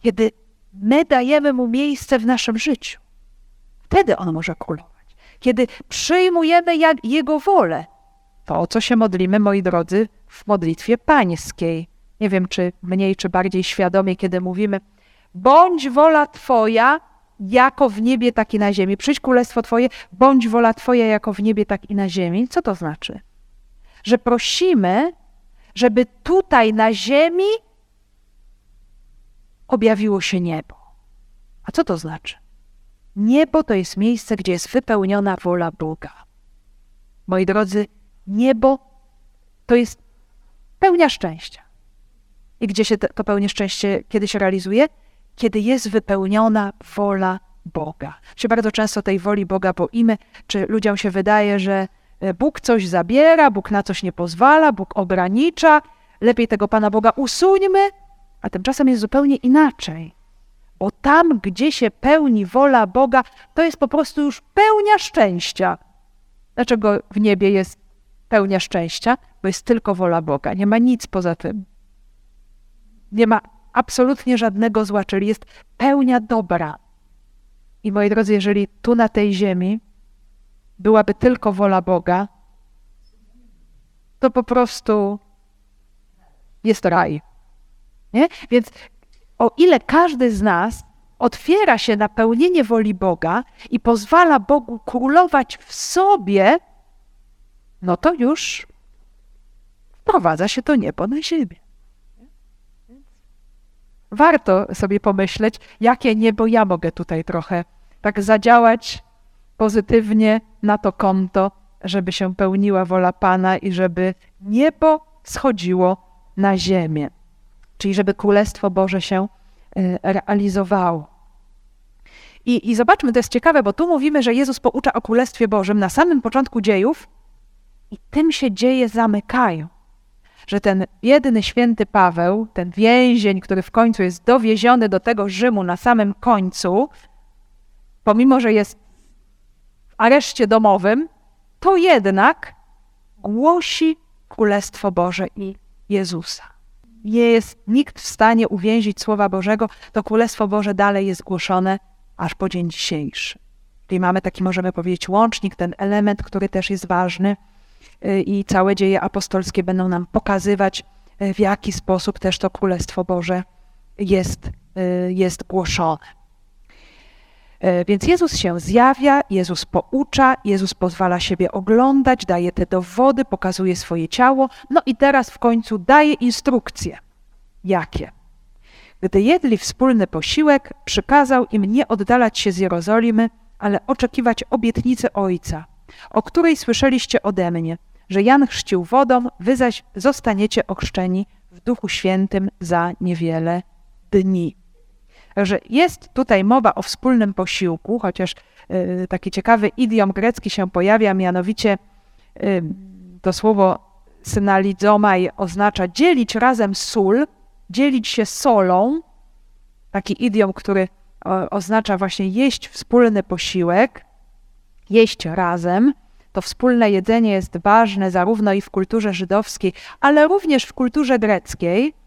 Kiedy my dajemy Mu miejsce w naszym życiu. Wtedy On może królować kiedy przyjmujemy Jego wolę. To, o co się modlimy, moi drodzy, w modlitwie pańskiej. Nie wiem, czy mniej, czy bardziej świadomie, kiedy mówimy, bądź wola Twoja, jako w niebie, tak i na ziemi. Przyjdź królestwo Twoje, bądź wola Twoja, jako w niebie, tak i na ziemi. Co to znaczy? Że prosimy, żeby tutaj na ziemi objawiło się niebo. A co to znaczy? Niebo to jest miejsce, gdzie jest wypełniona wola Boga. Moi drodzy, niebo to jest pełnia szczęścia. I gdzie się to pełne szczęście kiedy się realizuje? Kiedy jest wypełniona wola Boga. Czy bardzo często tej woli Boga boimy, czy ludziom się wydaje, że e, Bóg coś zabiera, Bóg na coś nie pozwala, Bóg ogranicza, lepiej tego Pana Boga usuńmy, a tymczasem jest zupełnie inaczej. Bo tam, gdzie się pełni wola Boga, to jest po prostu już pełnia szczęścia. Dlaczego w niebie jest pełnia szczęścia? Bo jest tylko wola Boga, nie ma nic poza tym. Nie ma absolutnie żadnego zła, czyli jest pełnia dobra. I moi drodzy, jeżeli tu na tej ziemi byłaby tylko wola Boga, to po prostu jest raj. Nie? Więc o ile każdy z nas otwiera się na pełnienie woli Boga i pozwala Bogu królować w sobie, no to już wprowadza się to niebo na ziemię. Warto sobie pomyśleć, jakie niebo ja mogę tutaj trochę tak zadziałać pozytywnie na to konto, żeby się pełniła wola Pana i żeby niebo schodziło na ziemię czyli żeby Królestwo Boże się e, realizowało. I, I zobaczmy, to jest ciekawe, bo tu mówimy, że Jezus poucza o Królestwie Bożym na samym początku dziejów i tym się dzieje zamykają. Że ten biedny święty Paweł, ten więzień, który w końcu jest dowieziony do tego Rzymu na samym końcu, pomimo że jest w areszcie domowym, to jednak głosi Królestwo Boże i Jezusa. Nie jest nikt w stanie uwięzić Słowa Bożego, to Królestwo Boże dalej jest głoszone aż po dzień dzisiejszy. Czyli mamy taki, możemy powiedzieć, łącznik, ten element, który też jest ważny y, i całe dzieje apostolskie będą nam pokazywać, y, w jaki sposób też to Królestwo Boże jest, y, jest głoszone. Więc Jezus się zjawia, Jezus poucza, Jezus pozwala siebie oglądać, daje te dowody, pokazuje swoje ciało, no i teraz w końcu daje instrukcje. Jakie? Gdy jedli wspólny posiłek, przykazał im nie oddalać się z Jerozolimy, ale oczekiwać obietnicy Ojca, o której słyszeliście ode mnie, że Jan chrzcił wodą, wy zaś zostaniecie ochrzczeni w Duchu Świętym za niewiele dni. Także jest tutaj mowa o wspólnym posiłku, chociaż y, taki ciekawy idiom grecki się pojawia, mianowicie y, to słowo synalidzomai oznacza dzielić razem sól, dzielić się solą, taki idiom, który oznacza właśnie jeść wspólny posiłek, jeść razem. To wspólne jedzenie jest ważne zarówno i w kulturze żydowskiej, ale również w kulturze greckiej, e,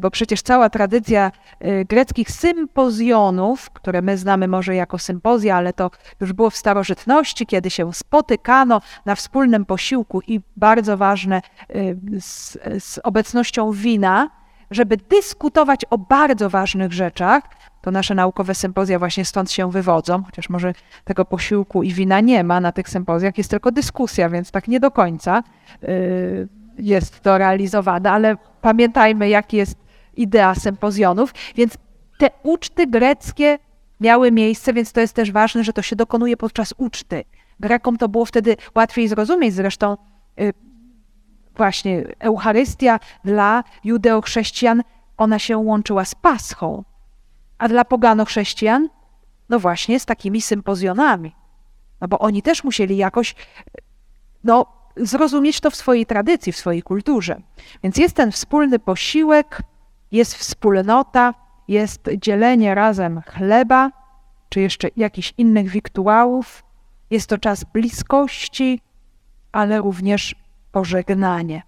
bo przecież cała tradycja e, greckich sympozjonów, które my znamy może jako sympozja, ale to już było w starożytności, kiedy się spotykano na wspólnym posiłku i bardzo ważne e, z, z obecnością wina, żeby dyskutować o bardzo ważnych rzeczach. To nasze naukowe sympozja właśnie stąd się wywodzą, chociaż może tego posiłku i wina nie ma na tych sympozjach, jest tylko dyskusja, więc tak nie do końca jest to realizowane, ale pamiętajmy, jaki jest idea sympozjonów. Więc te uczty greckie miały miejsce, więc to jest też ważne, że to się dokonuje podczas uczty. Grekom to było wtedy łatwiej zrozumieć, zresztą y, właśnie Eucharystia dla judeochrześcijan, ona się łączyła z Paschą, a dla pogano-chrześcijan, no właśnie z takimi sympozjonami. No bo oni też musieli jakoś, no, zrozumieć to w swojej tradycji, w swojej kulturze. Więc jest ten wspólny posiłek, jest wspólnota, jest dzielenie razem chleba, czy jeszcze jakichś innych wiktuałów. Jest to czas bliskości, ale również pożegnanie.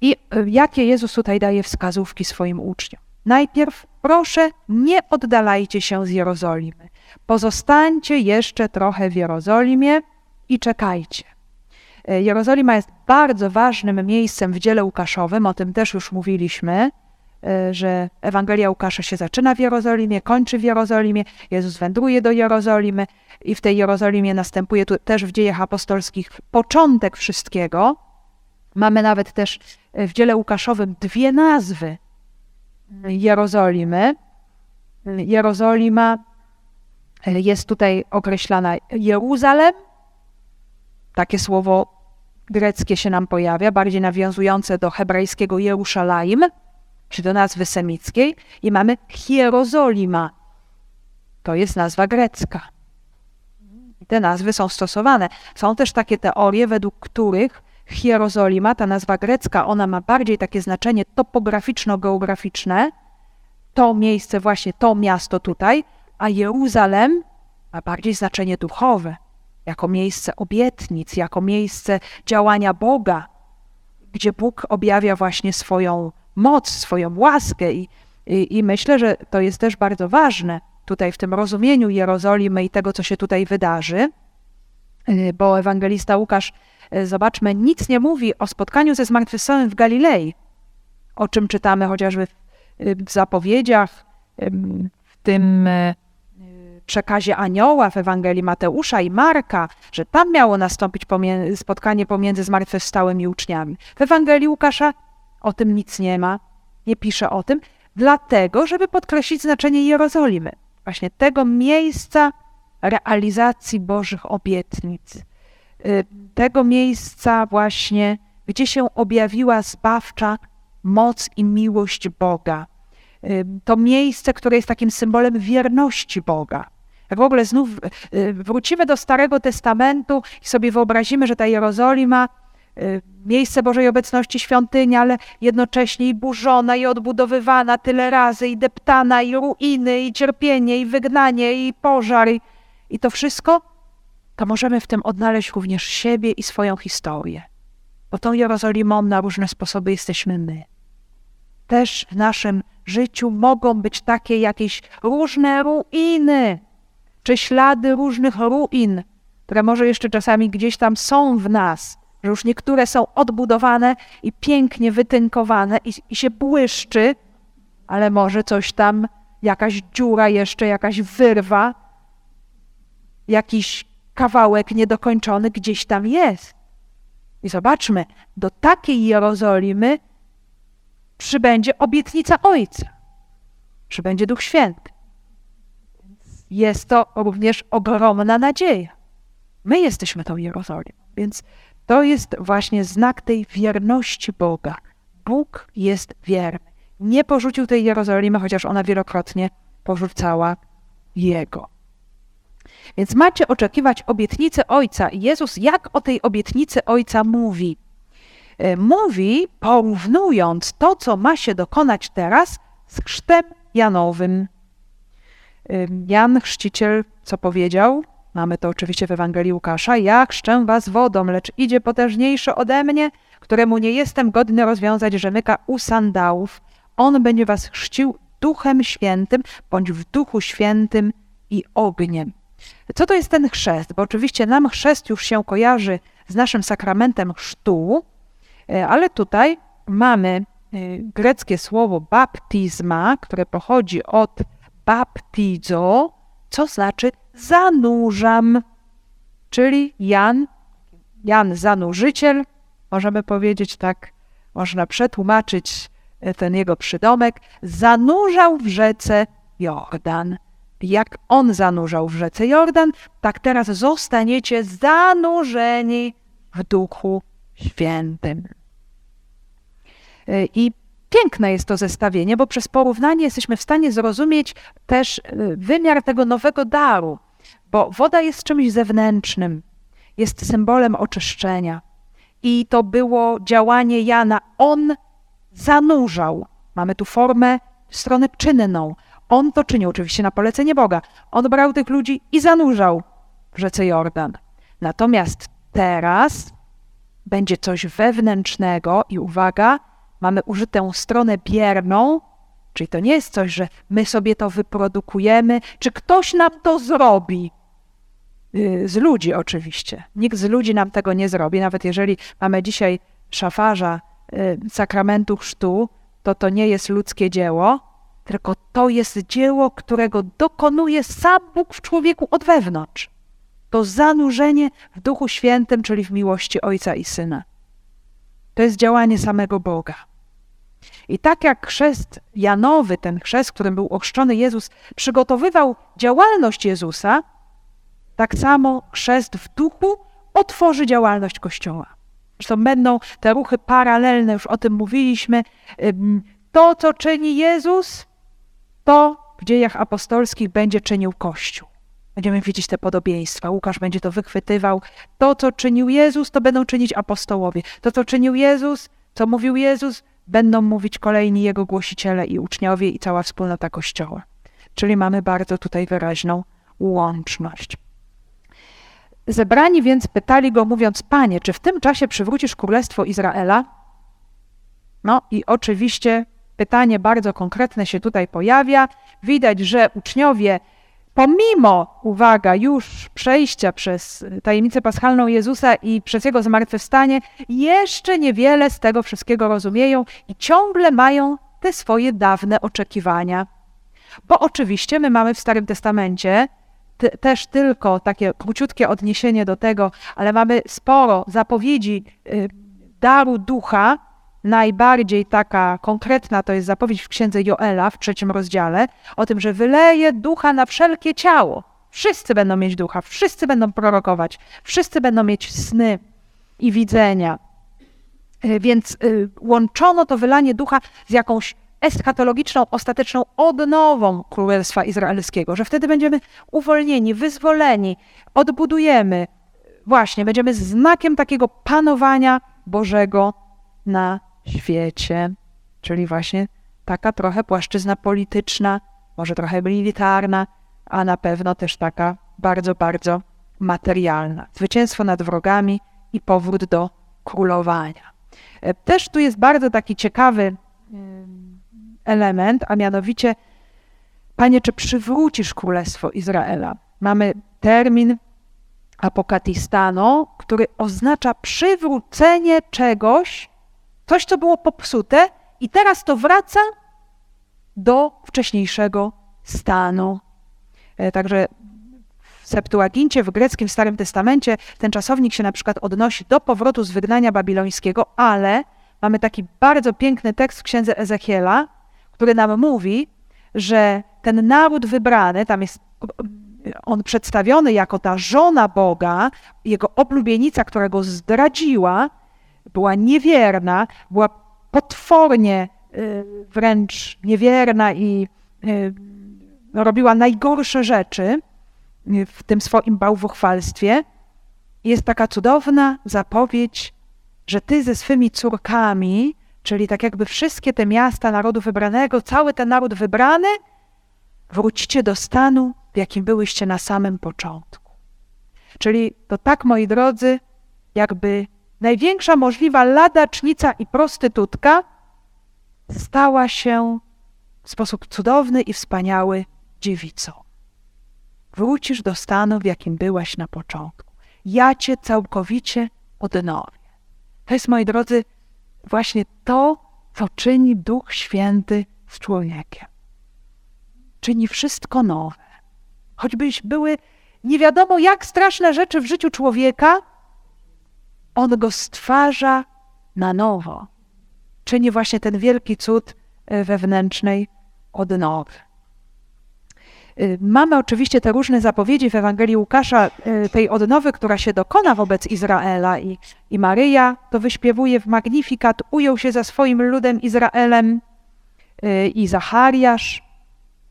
I e, jakie Jezus tutaj daje wskazówki swoim uczniom? Najpierw proszę, nie oddalajcie się z Jerozolimy. Pozostańcie jeszcze trochę w Jerozolimie i czekajcie. E, Jerozolima jest bardzo ważnym miejscem w dziele Łukaszowym, o tym też już mówiliśmy, e, że Ewangelia Łukasza się zaczyna w Jerozolimie, kończy w Jerozolimie, Jezus wędruje do Jerozolimy i w tej Jerozolimie następuje tu też w dziejach apostolskich początek wszystkiego. Mamy nawet też e, w dziele Łukaszowym dwie nazwy Jerozolimy. Jerozolima jest tutaj określana Jeruzalem. Takie słowo greckie się nam pojawia, bardziej nawiązujące do hebrajskiego Jeruszalaim, czy do nazwy semickiej. I mamy Hierozolima. To jest nazwa grecka te nazwy są stosowane. Są też takie teorie, według których Hierozolima, ta nazwa grecka, ona ma bardziej takie znaczenie topograficzno-geograficzne, to miejsce, właśnie to miasto tutaj, a Jeruzalem ma bardziej znaczenie duchowe, jako miejsce obietnic, jako miejsce działania Boga, gdzie Bóg objawia właśnie swoją moc, swoją łaskę i, i, i myślę, że to jest też bardzo ważne, tutaj w tym rozumieniu Jerozolimy i tego, co się tutaj wydarzy, y, bo ewangelista Łukasz, y, zobaczmy, nic nie mówi o spotkaniu ze zmartwychwstałym w Galilei, o czym czytamy chociażby w, y, w zapowiedziach, w tym przekazie anioła w Ewangelii Mateusza i Marka, że tam miało nastąpić spotkanie pomiędzy zmartwychwstałym i uczniami. W Ewangelii Łukasza o tym nic nie ma, nie pisze o tym, dlatego, żeby podkreślić znaczenie Jerozolimy właśnie tego miejsca realizacji Bożych obietnic, y, tego miejsca właśnie, gdzie się objawiła zbawcza moc i miłość Boga, to miejsce, które jest takim symbolem wierności Boga. W ogóle znów y, wrócimy do Starego Testamentu i sobie wyobrazimy, że ta Jerozolima, y, miejsce Bożej obecności, świątynia, ale jednocześnie i burzona, i odbudowywana tyle razy, i deptana, i ruiny, i cierpienie, i wygnanie, i pożar, i, i to wszystko, to możemy w tym odnaleźć również siebie i swoją historię. Bo tą Jerozolimą na różne sposoby jesteśmy my. Też w naszym życiu mogą być takie jakieś różne ruiny, czy ślady różnych ruin, które może jeszcze czasami gdzieś tam są w nas, że już niektóre są odbudowane i pięknie wytynkowane i, i się błyszczy, ale może coś tam, jakaś dziura jeszcze, jakaś wyrwa, jakiś kawałek niedokończony gdzieś tam jest. I zobaczmy, do takiej Jerozolimy przybędzie obietnica Ojca, przybędzie Duch Święty jest to również ogromna nadzieja. My jesteśmy tą Jerozolimą, więc to jest właśnie znak tej wierności Boga. Bóg jest wierny. Nie porzucił tej Jerozolimy, chociaż ona wielokrotnie porzucała Jego. Więc macie oczekiwać obietnicy Ojca. Jezus jak o tej obietnicy Ojca mówi? E, mówi, porównując to, co ma się dokonać teraz, z chrztem Janowym. Jan Chrzciciel co powiedział? Mamy to oczywiście w Ewangelii Łukasza. Ja chrzczę was wodą, lecz idzie potężniejszy ode mnie, któremu nie jestem godny rozwiązać rzemyka u sandałów. On będzie was chrzcił Duchem Świętym, bądź w Duchu Świętym i ogniem. Co to jest ten chrzest? Bo oczywiście nam chrzest już się kojarzy z naszym sakramentem chrztu, e, ale tutaj mamy e, greckie słowo baptizma, które pochodzi od baptizo, co znaczy zanurzam. Czyli Jan, Jan zanurzyciel, możemy powiedzieć tak, można przetłumaczyć e, ten jego przydomek, zanurzał w rzece Jordan. Jak on zanurzał w rzece Jordan, tak teraz zostaniecie zanurzeni w Duchu Świętym. E, I Piękne jest to zestawienie, bo przez porównanie jesteśmy w stanie zrozumieć też y, wymiar tego nowego daru, bo woda jest czymś zewnętrznym, jest symbolem oczyszczenia. I to było działanie Jana. On zanurzał. Mamy tu formę, stronę czynną. On to czynił oczywiście na polecenie Boga. On brał tych ludzi i zanurzał w rzece Jordan. Natomiast teraz będzie coś wewnętrznego i uwaga, mamy użytą stronę bierną, czyli to nie jest coś, że my sobie to wyprodukujemy, czy ktoś nam to zrobi. Y, z ludzi oczywiście. Nikt z ludzi nam tego nie zrobi. Nawet jeżeli mamy dzisiaj szafarza y, sakramentu chrztu, to to nie jest ludzkie dzieło, tylko to jest dzieło, którego dokonuje sam Bóg w człowieku od wewnątrz. To zanurzenie w Duchu Świętym, czyli w miłości Ojca i Syna. To jest działanie samego Boga. I tak jak chrzest Janowy, ten chrzest, którym był ochrzczony Jezus, przygotowywał działalność Jezusa, tak samo chrzest w duchu otworzy działalność Kościoła. Zresztą będą te ruchy paralelne, już o tym mówiliśmy. To, co czyni Jezus, to w dziejach apostolskich będzie czynił Kościół. Będziemy widzieć te podobieństwa. Łukasz będzie to wychwytywał. To, co czynił Jezus, to będą czynić apostołowie. To, co czynił Jezus, co mówił Jezus, będą mówić kolejni jego głosiciele i uczniowie i cała wspólnota Kościoła. Czyli mamy bardzo tutaj wyraźną łączność. Zebrani więc pytali go, mówiąc: Panie, czy w tym czasie przywrócisz królestwo Izraela? No i oczywiście pytanie bardzo konkretne się tutaj pojawia. Widać, że uczniowie pomimo, uwaga, już przejścia przez tajemnicę paschalną Jezusa i przez Jego zmartwychwstanie, jeszcze niewiele z tego wszystkiego rozumieją i ciągle mają te swoje dawne oczekiwania. Bo oczywiście my mamy w Starym Testamencie też tylko takie króciutkie odniesienie do tego, ale mamy sporo zapowiedzi y, daru ducha, Najbardziej taka konkretna to jest zapowiedź w księdze Joela w trzecim rozdziale o tym, że wyleje ducha na wszelkie ciało. Wszyscy będą mieć ducha, wszyscy będą prorokować, wszyscy będą mieć sny i widzenia. E, więc y, łączono to wylanie ducha z jakąś eschatologiczną, ostateczną odnową Królestwa Izraelskiego, że wtedy będziemy uwolnieni, wyzwoleni, odbudujemy. Właśnie, będziemy znakiem takiego panowania Bożego na świecie. Czyli właśnie taka trochę płaszczyzna polityczna, może trochę militarna, a na pewno też taka bardzo, bardzo materialna. Zwycięstwo nad wrogami i powrót do królowania. E, też tu jest bardzo taki ciekawy element, a mianowicie, Panie, czy przywrócisz Królestwo Izraela? Mamy termin apokatistano, który oznacza przywrócenie czegoś, coś, co było popsute, i teraz to wraca do wcześniejszego stanu. E, także w Septuagincie, w greckim Starym Testamencie, ten czasownik się na przykład odnosi do powrotu z wygnania babilońskiego, ale mamy taki bardzo piękny tekst w księdze Ezechiela, który nam mówi, że ten naród wybrany, tam jest on przedstawiony jako ta żona Boga, jego oblubienica, która go zdradziła, była niewierna, była potwornie y, wręcz niewierna i y, robiła najgorsze rzeczy w tym swoim bałwochwalstwie. Jest taka cudowna zapowiedź, że ty ze swymi córkami, czyli tak jakby wszystkie te miasta narodu wybranego, cały ten naród wybrany, wrócicie do stanu, w jakim byłyście na samym początku. Czyli to tak, moi drodzy, jakby największa możliwa ladacznica i prostytutka stała się w sposób cudowny i wspaniały dziewicą. Wrócisz do stanu, w jakim byłaś na początku. Ja cię całkowicie odnowię. To jest, moi drodzy, właśnie to, co czyni Duch Święty z człowiekiem. Czyni wszystko nowe. Choćbyś były nie wiadomo jak straszne rzeczy w życiu człowieka, on go stwarza na nowo. Czyni właśnie ten wielki cud e, wewnętrznej odnowy. E, mamy oczywiście te różne zapowiedzi w Ewangelii Łukasza, e, tej odnowy, która się dokona wobec Izraela i, i Maryja to wyśpiewuje w Magnifikat, ujął się za swoim ludem Izraelem i Zachariasz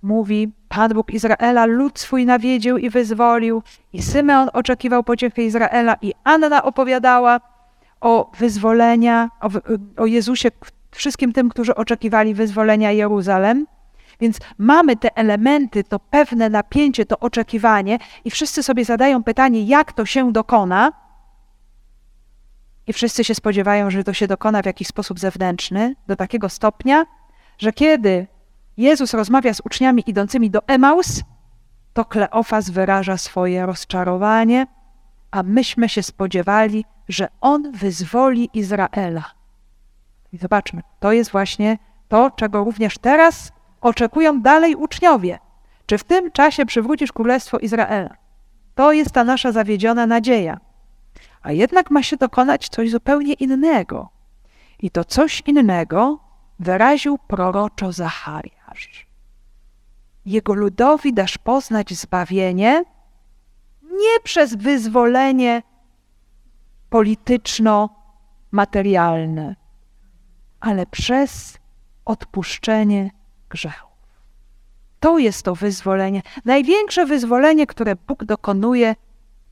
mówi, Pan Bóg Izraela lud swój nawiedził i wyzwolił, i Symeon oczekiwał pociechy Izraela, i Anna opowiadała o wyzwolenia, o, o Jezusie wszystkim tym, którzy oczekiwali wyzwolenia Jeruzalem. Więc mamy te elementy, to pewne napięcie, to oczekiwanie, i wszyscy sobie zadają pytanie, jak to się dokona. I wszyscy się spodziewają, że to się dokona w jakiś sposób zewnętrzny, do takiego stopnia, że kiedy Jezus rozmawia z uczniami idącymi do Emaus, to Kleofas wyraża swoje rozczarowanie, a myśmy się spodziewali, że on wyzwoli Izraela. I zobaczmy, to jest właśnie to, czego również teraz oczekują dalej uczniowie. Czy w tym czasie przywrócisz królestwo Izraela? To jest ta nasza zawiedziona nadzieja. A jednak ma się dokonać coś zupełnie innego. I to coś innego wyraził proroczo Zachariasz. Jego ludowi dasz poznać zbawienie nie przez wyzwolenie polityczno-materialne, ale przez odpuszczenie grzechów. To jest to wyzwolenie, największe wyzwolenie, które Bóg dokonuje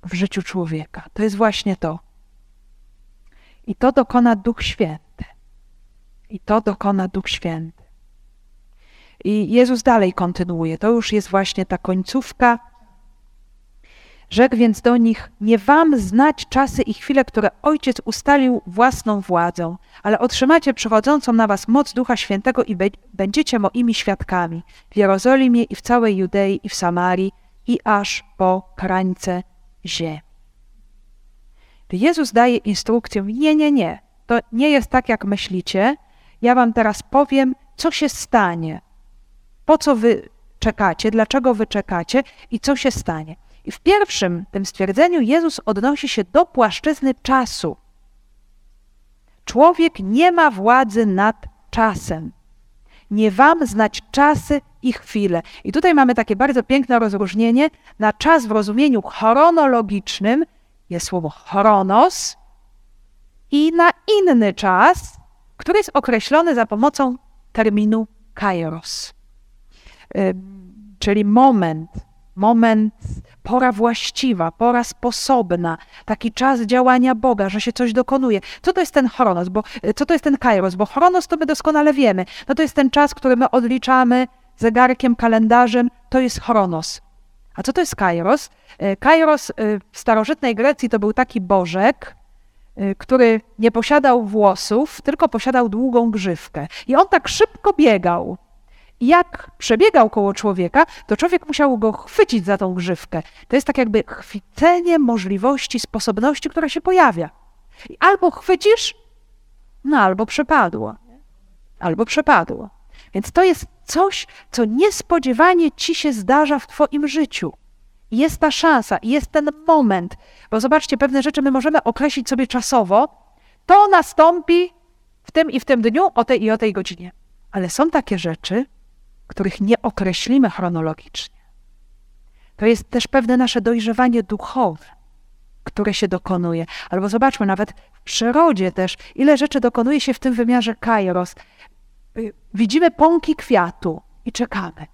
w życiu człowieka. To jest właśnie to. I to dokona Duch Święty. I to dokona Duch Święty. I Jezus dalej kontynuuje. To już jest właśnie ta końcówka. Rzekł więc do nich: Nie wam znać czasy i chwile, które Ojciec ustalił własną władzą, ale otrzymacie przychodzącą na was moc Ducha Świętego i będziecie moimi świadkami w Jerozolimie i w całej Judei i w Samarii i aż po krańce ziemi. Jezus daje instrukcję: Nie, nie, nie. To nie jest tak, jak myślicie ja wam teraz powiem, co się stanie, po co wy czekacie, dlaczego wy czekacie i co się stanie. I w pierwszym tym stwierdzeniu Jezus odnosi się do płaszczyzny czasu. Człowiek nie ma władzy nad czasem. Nie wam znać czasy i chwile. I tutaj mamy takie bardzo piękne rozróżnienie. Na czas w rozumieniu chronologicznym jest słowo chronos i na inny czas który jest określony za pomocą terminu kairos, czyli moment, moment, pora właściwa, pora sposobna, taki czas działania Boga, że się coś dokonuje. Co to jest ten chronos? Bo, co to jest ten kairos? Bo chronos to my doskonale wiemy. No to jest ten czas, który my odliczamy zegarkiem, kalendarzem, to jest chronos. A co to jest kairos? E, kairos w starożytnej Grecji to był taki bożek, który nie posiadał włosów, tylko posiadał długą grzywkę. I on tak szybko biegał. I jak przebiegał koło człowieka, to człowiek musiał go chwycić za tą grzywkę. To jest tak jakby chwycenie możliwości, sposobności, która się pojawia. I albo chwycisz, no albo przepadło. Albo przepadło. Więc to jest coś, co niespodziewanie ci się zdarza w Twoim życiu. Jest ta szansa, jest ten moment, bo zobaczcie, pewne rzeczy my możemy określić sobie czasowo. To nastąpi w tym i w tym dniu, o tej i o tej godzinie. Ale są takie rzeczy, których nie określimy chronologicznie. To jest też pewne nasze dojrzewanie duchowe, które się dokonuje. Albo zobaczmy, nawet w przyrodzie też, ile rzeczy dokonuje się w tym wymiarze kairos. Y, widzimy pąki kwiatu i czekamy.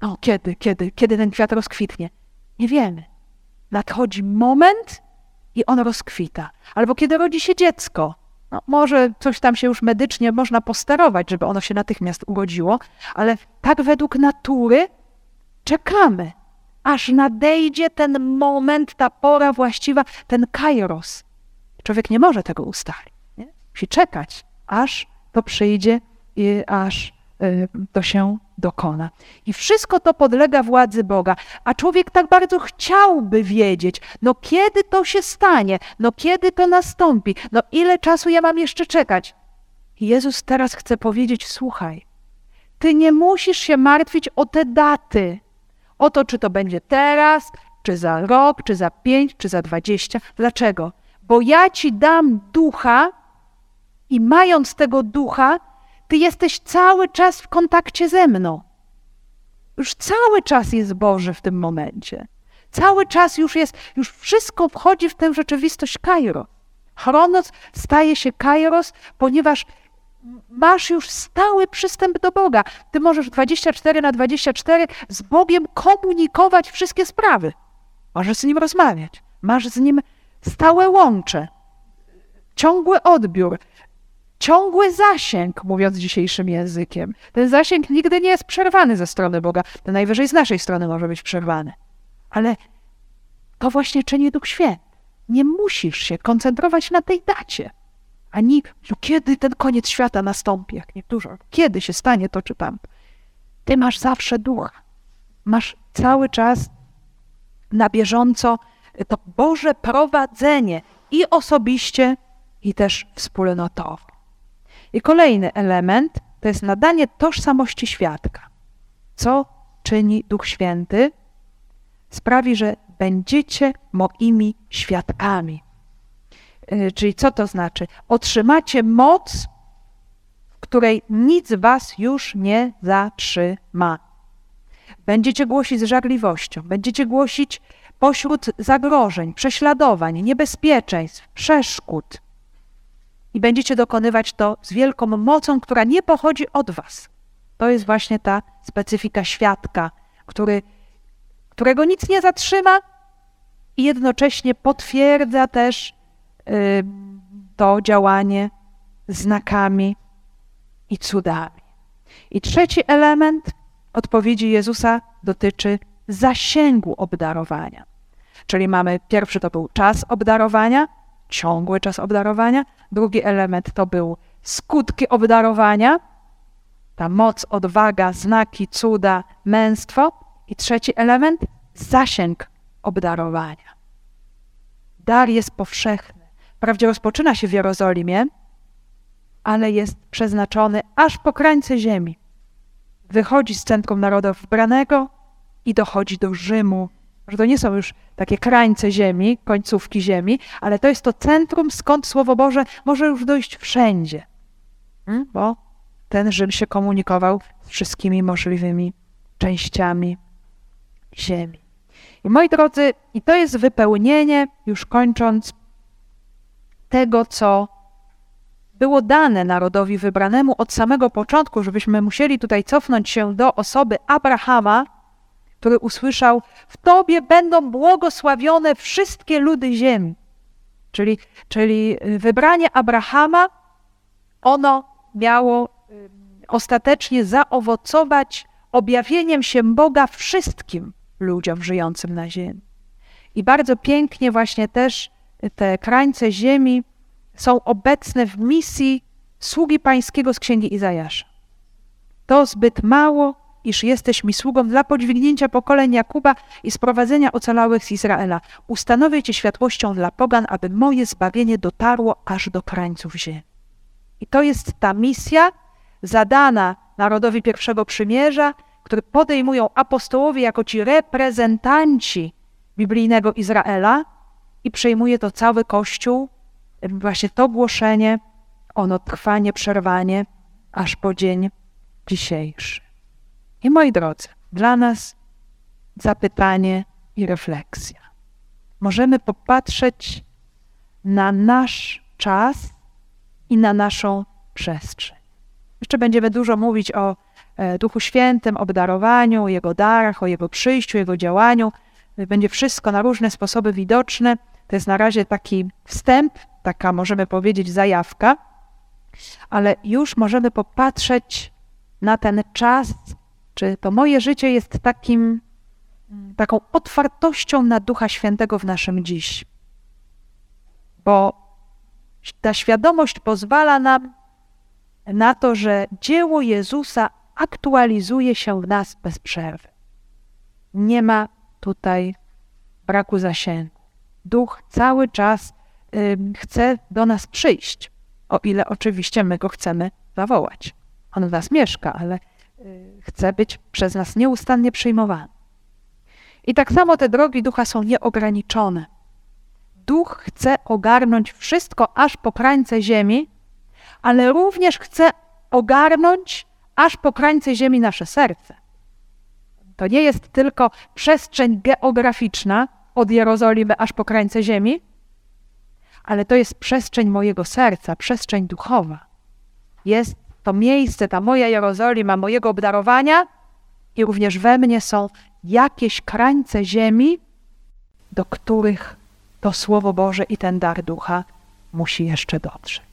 O, kiedy, kiedy, kiedy ten kwiat rozkwitnie? Nie wiemy. Nadchodzi moment i on rozkwita. Albo kiedy rodzi się dziecko. No, może coś tam się już medycznie można posterować, żeby ono się natychmiast urodziło, ale tak według natury czekamy, aż nadejdzie ten moment, ta pora właściwa, ten kairos. Człowiek nie może tego ustalić. Nie? Musi czekać, aż to przyjdzie i aż y, to się dokona. I wszystko to podlega władzy Boga, a człowiek tak bardzo chciałby wiedzieć, no kiedy to się stanie, no kiedy to nastąpi, no ile czasu ja mam jeszcze czekać. Jezus teraz chce powiedzieć: Słuchaj, ty nie musisz się martwić o te daty, o to, czy to będzie teraz, czy za rok, czy za pięć, czy za dwadzieścia. Dlaczego? Bo ja ci dam ducha i mając tego ducha, ty jesteś cały czas w kontakcie ze mną. Już cały czas jest Boże w tym momencie. Cały czas już jest, już wszystko wchodzi w tę rzeczywistość Kairos. Chronos staje się Kairos, ponieważ masz już stały przystęp do Boga. Ty możesz 24 na 24 z Bogiem komunikować wszystkie sprawy. Możesz z Nim rozmawiać. Masz z Nim stałe łącze, ciągły odbiór ciągły zasięg, mówiąc dzisiejszym językiem. Ten zasięg nigdy nie jest przerwany ze strony Boga. To najwyżej z naszej strony może być przerwany. Ale to właśnie czyni Duch Święty. Nie musisz się koncentrować na tej dacie. Ani no kiedy ten koniec świata nastąpi, jak niektórzy. Kiedy się stanie to czy tam. Ty masz zawsze ducha. Masz cały czas na bieżąco to Boże prowadzenie i osobiście, i też wspólnotowe. I kolejny element to jest nadanie tożsamości świadka. Co czyni Duch Święty? Sprawi, że będziecie moimi świadkami. Y, czyli co to znaczy? Otrzymacie moc, w której nic was już nie zatrzyma. Będziecie głosić z żarliwością, będziecie głosić pośród zagrożeń, prześladowań, niebezpieczeństw, przeszkód i będziecie dokonywać to z wielką mocą, która nie pochodzi od was. To jest właśnie ta specyfika świadka, który, którego nic nie zatrzyma i jednocześnie potwierdza też y, to działanie znakami i cudami. I trzeci element odpowiedzi Jezusa dotyczy zasięgu obdarowania. Czyli mamy, pierwszy to był czas obdarowania, ciągły czas obdarowania. Drugi element to był skutki obdarowania, ta moc, odwaga, znaki, cuda, męstwo. I trzeci element zasięg obdarowania. Dar jest powszechny. Wprawdzie rozpoczyna się w Jerozolimie, ale jest przeznaczony aż po krańce ziemi. Wychodzi z centrum narodów wybranego i dochodzi do Rzymu, że to nie są już takie krańce ziemi, końcówki ziemi, ale to jest to centrum, skąd Słowo Boże może już dojść wszędzie. Hmm? Bo ten Rzym się komunikował z wszystkimi możliwymi częściami ziemi. I moi drodzy, i to jest wypełnienie, już kończąc, tego, co było dane narodowi wybranemu od samego początku, żebyśmy musieli tutaj cofnąć się do osoby Abrahama, który usłyszał: W Tobie będą błogosławione wszystkie ludy ziemi. Czyli, czyli y, wybranie Abrahama, ono miało y, ostatecznie zaowocować objawieniem się Boga wszystkim ludziom żyjącym na ziemi. I bardzo pięknie właśnie też te krańce ziemi są obecne w misji sługi pańskiego z księgi Izajasza. To zbyt mało, iż jesteś mi sługą dla podźwignięcia pokoleń Jakuba i sprowadzenia ocalałych z Izraela. Ustanowię cię światłością dla pogan, aby moje zbawienie dotarło aż do krańców ziemi. I to jest ta misja zadana narodowi pierwszego przymierza, który podejmują apostołowie jako ci reprezentanci biblijnego Izraela i przejmuje to cały Kościół, właśnie to głoszenie, ono trwa nieprzerwanie aż po dzień dzisiejszy. I moi drodzy, dla nas zapytanie i refleksja. Możemy popatrzeć na nasz czas i na naszą przestrzeń. Jeszcze będziemy dużo mówić o e, Duchu Świętym, obdarowaniu, o Jego darach, o Jego przyjściu, Jego działaniu. Będzie wszystko na różne sposoby widoczne. To jest na razie taki wstęp, taka możemy powiedzieć zajawka, ale już możemy popatrzeć na ten czas, czy to moje życie jest takim, taką otwartością na Ducha Świętego w naszym dziś. Bo ta świadomość pozwala nam na to, że dzieło Jezusa aktualizuje się w nas bez przerwy. Nie ma tutaj braku zasięgu. Duch cały czas y, chce do nas przyjść, o ile oczywiście my go chcemy zawołać. On w nas mieszka, ale chce być przez nas nieustannie przyjmowany. I tak samo te drogi ducha są nieograniczone. Duch chce ogarnąć wszystko aż po krańce ziemi, ale również chce ogarnąć aż po krańce ziemi nasze serce. To nie jest tylko przestrzeń geograficzna od Jerozolimy aż po krańce ziemi, ale to jest przestrzeń mojego serca, przestrzeń duchowa. Jest to miejsce, ta moja Jerozolima, mojego obdarowania i również we mnie są jakieś krańce ziemi, do których to Słowo Boże i ten dar ducha musi jeszcze dotrzeć.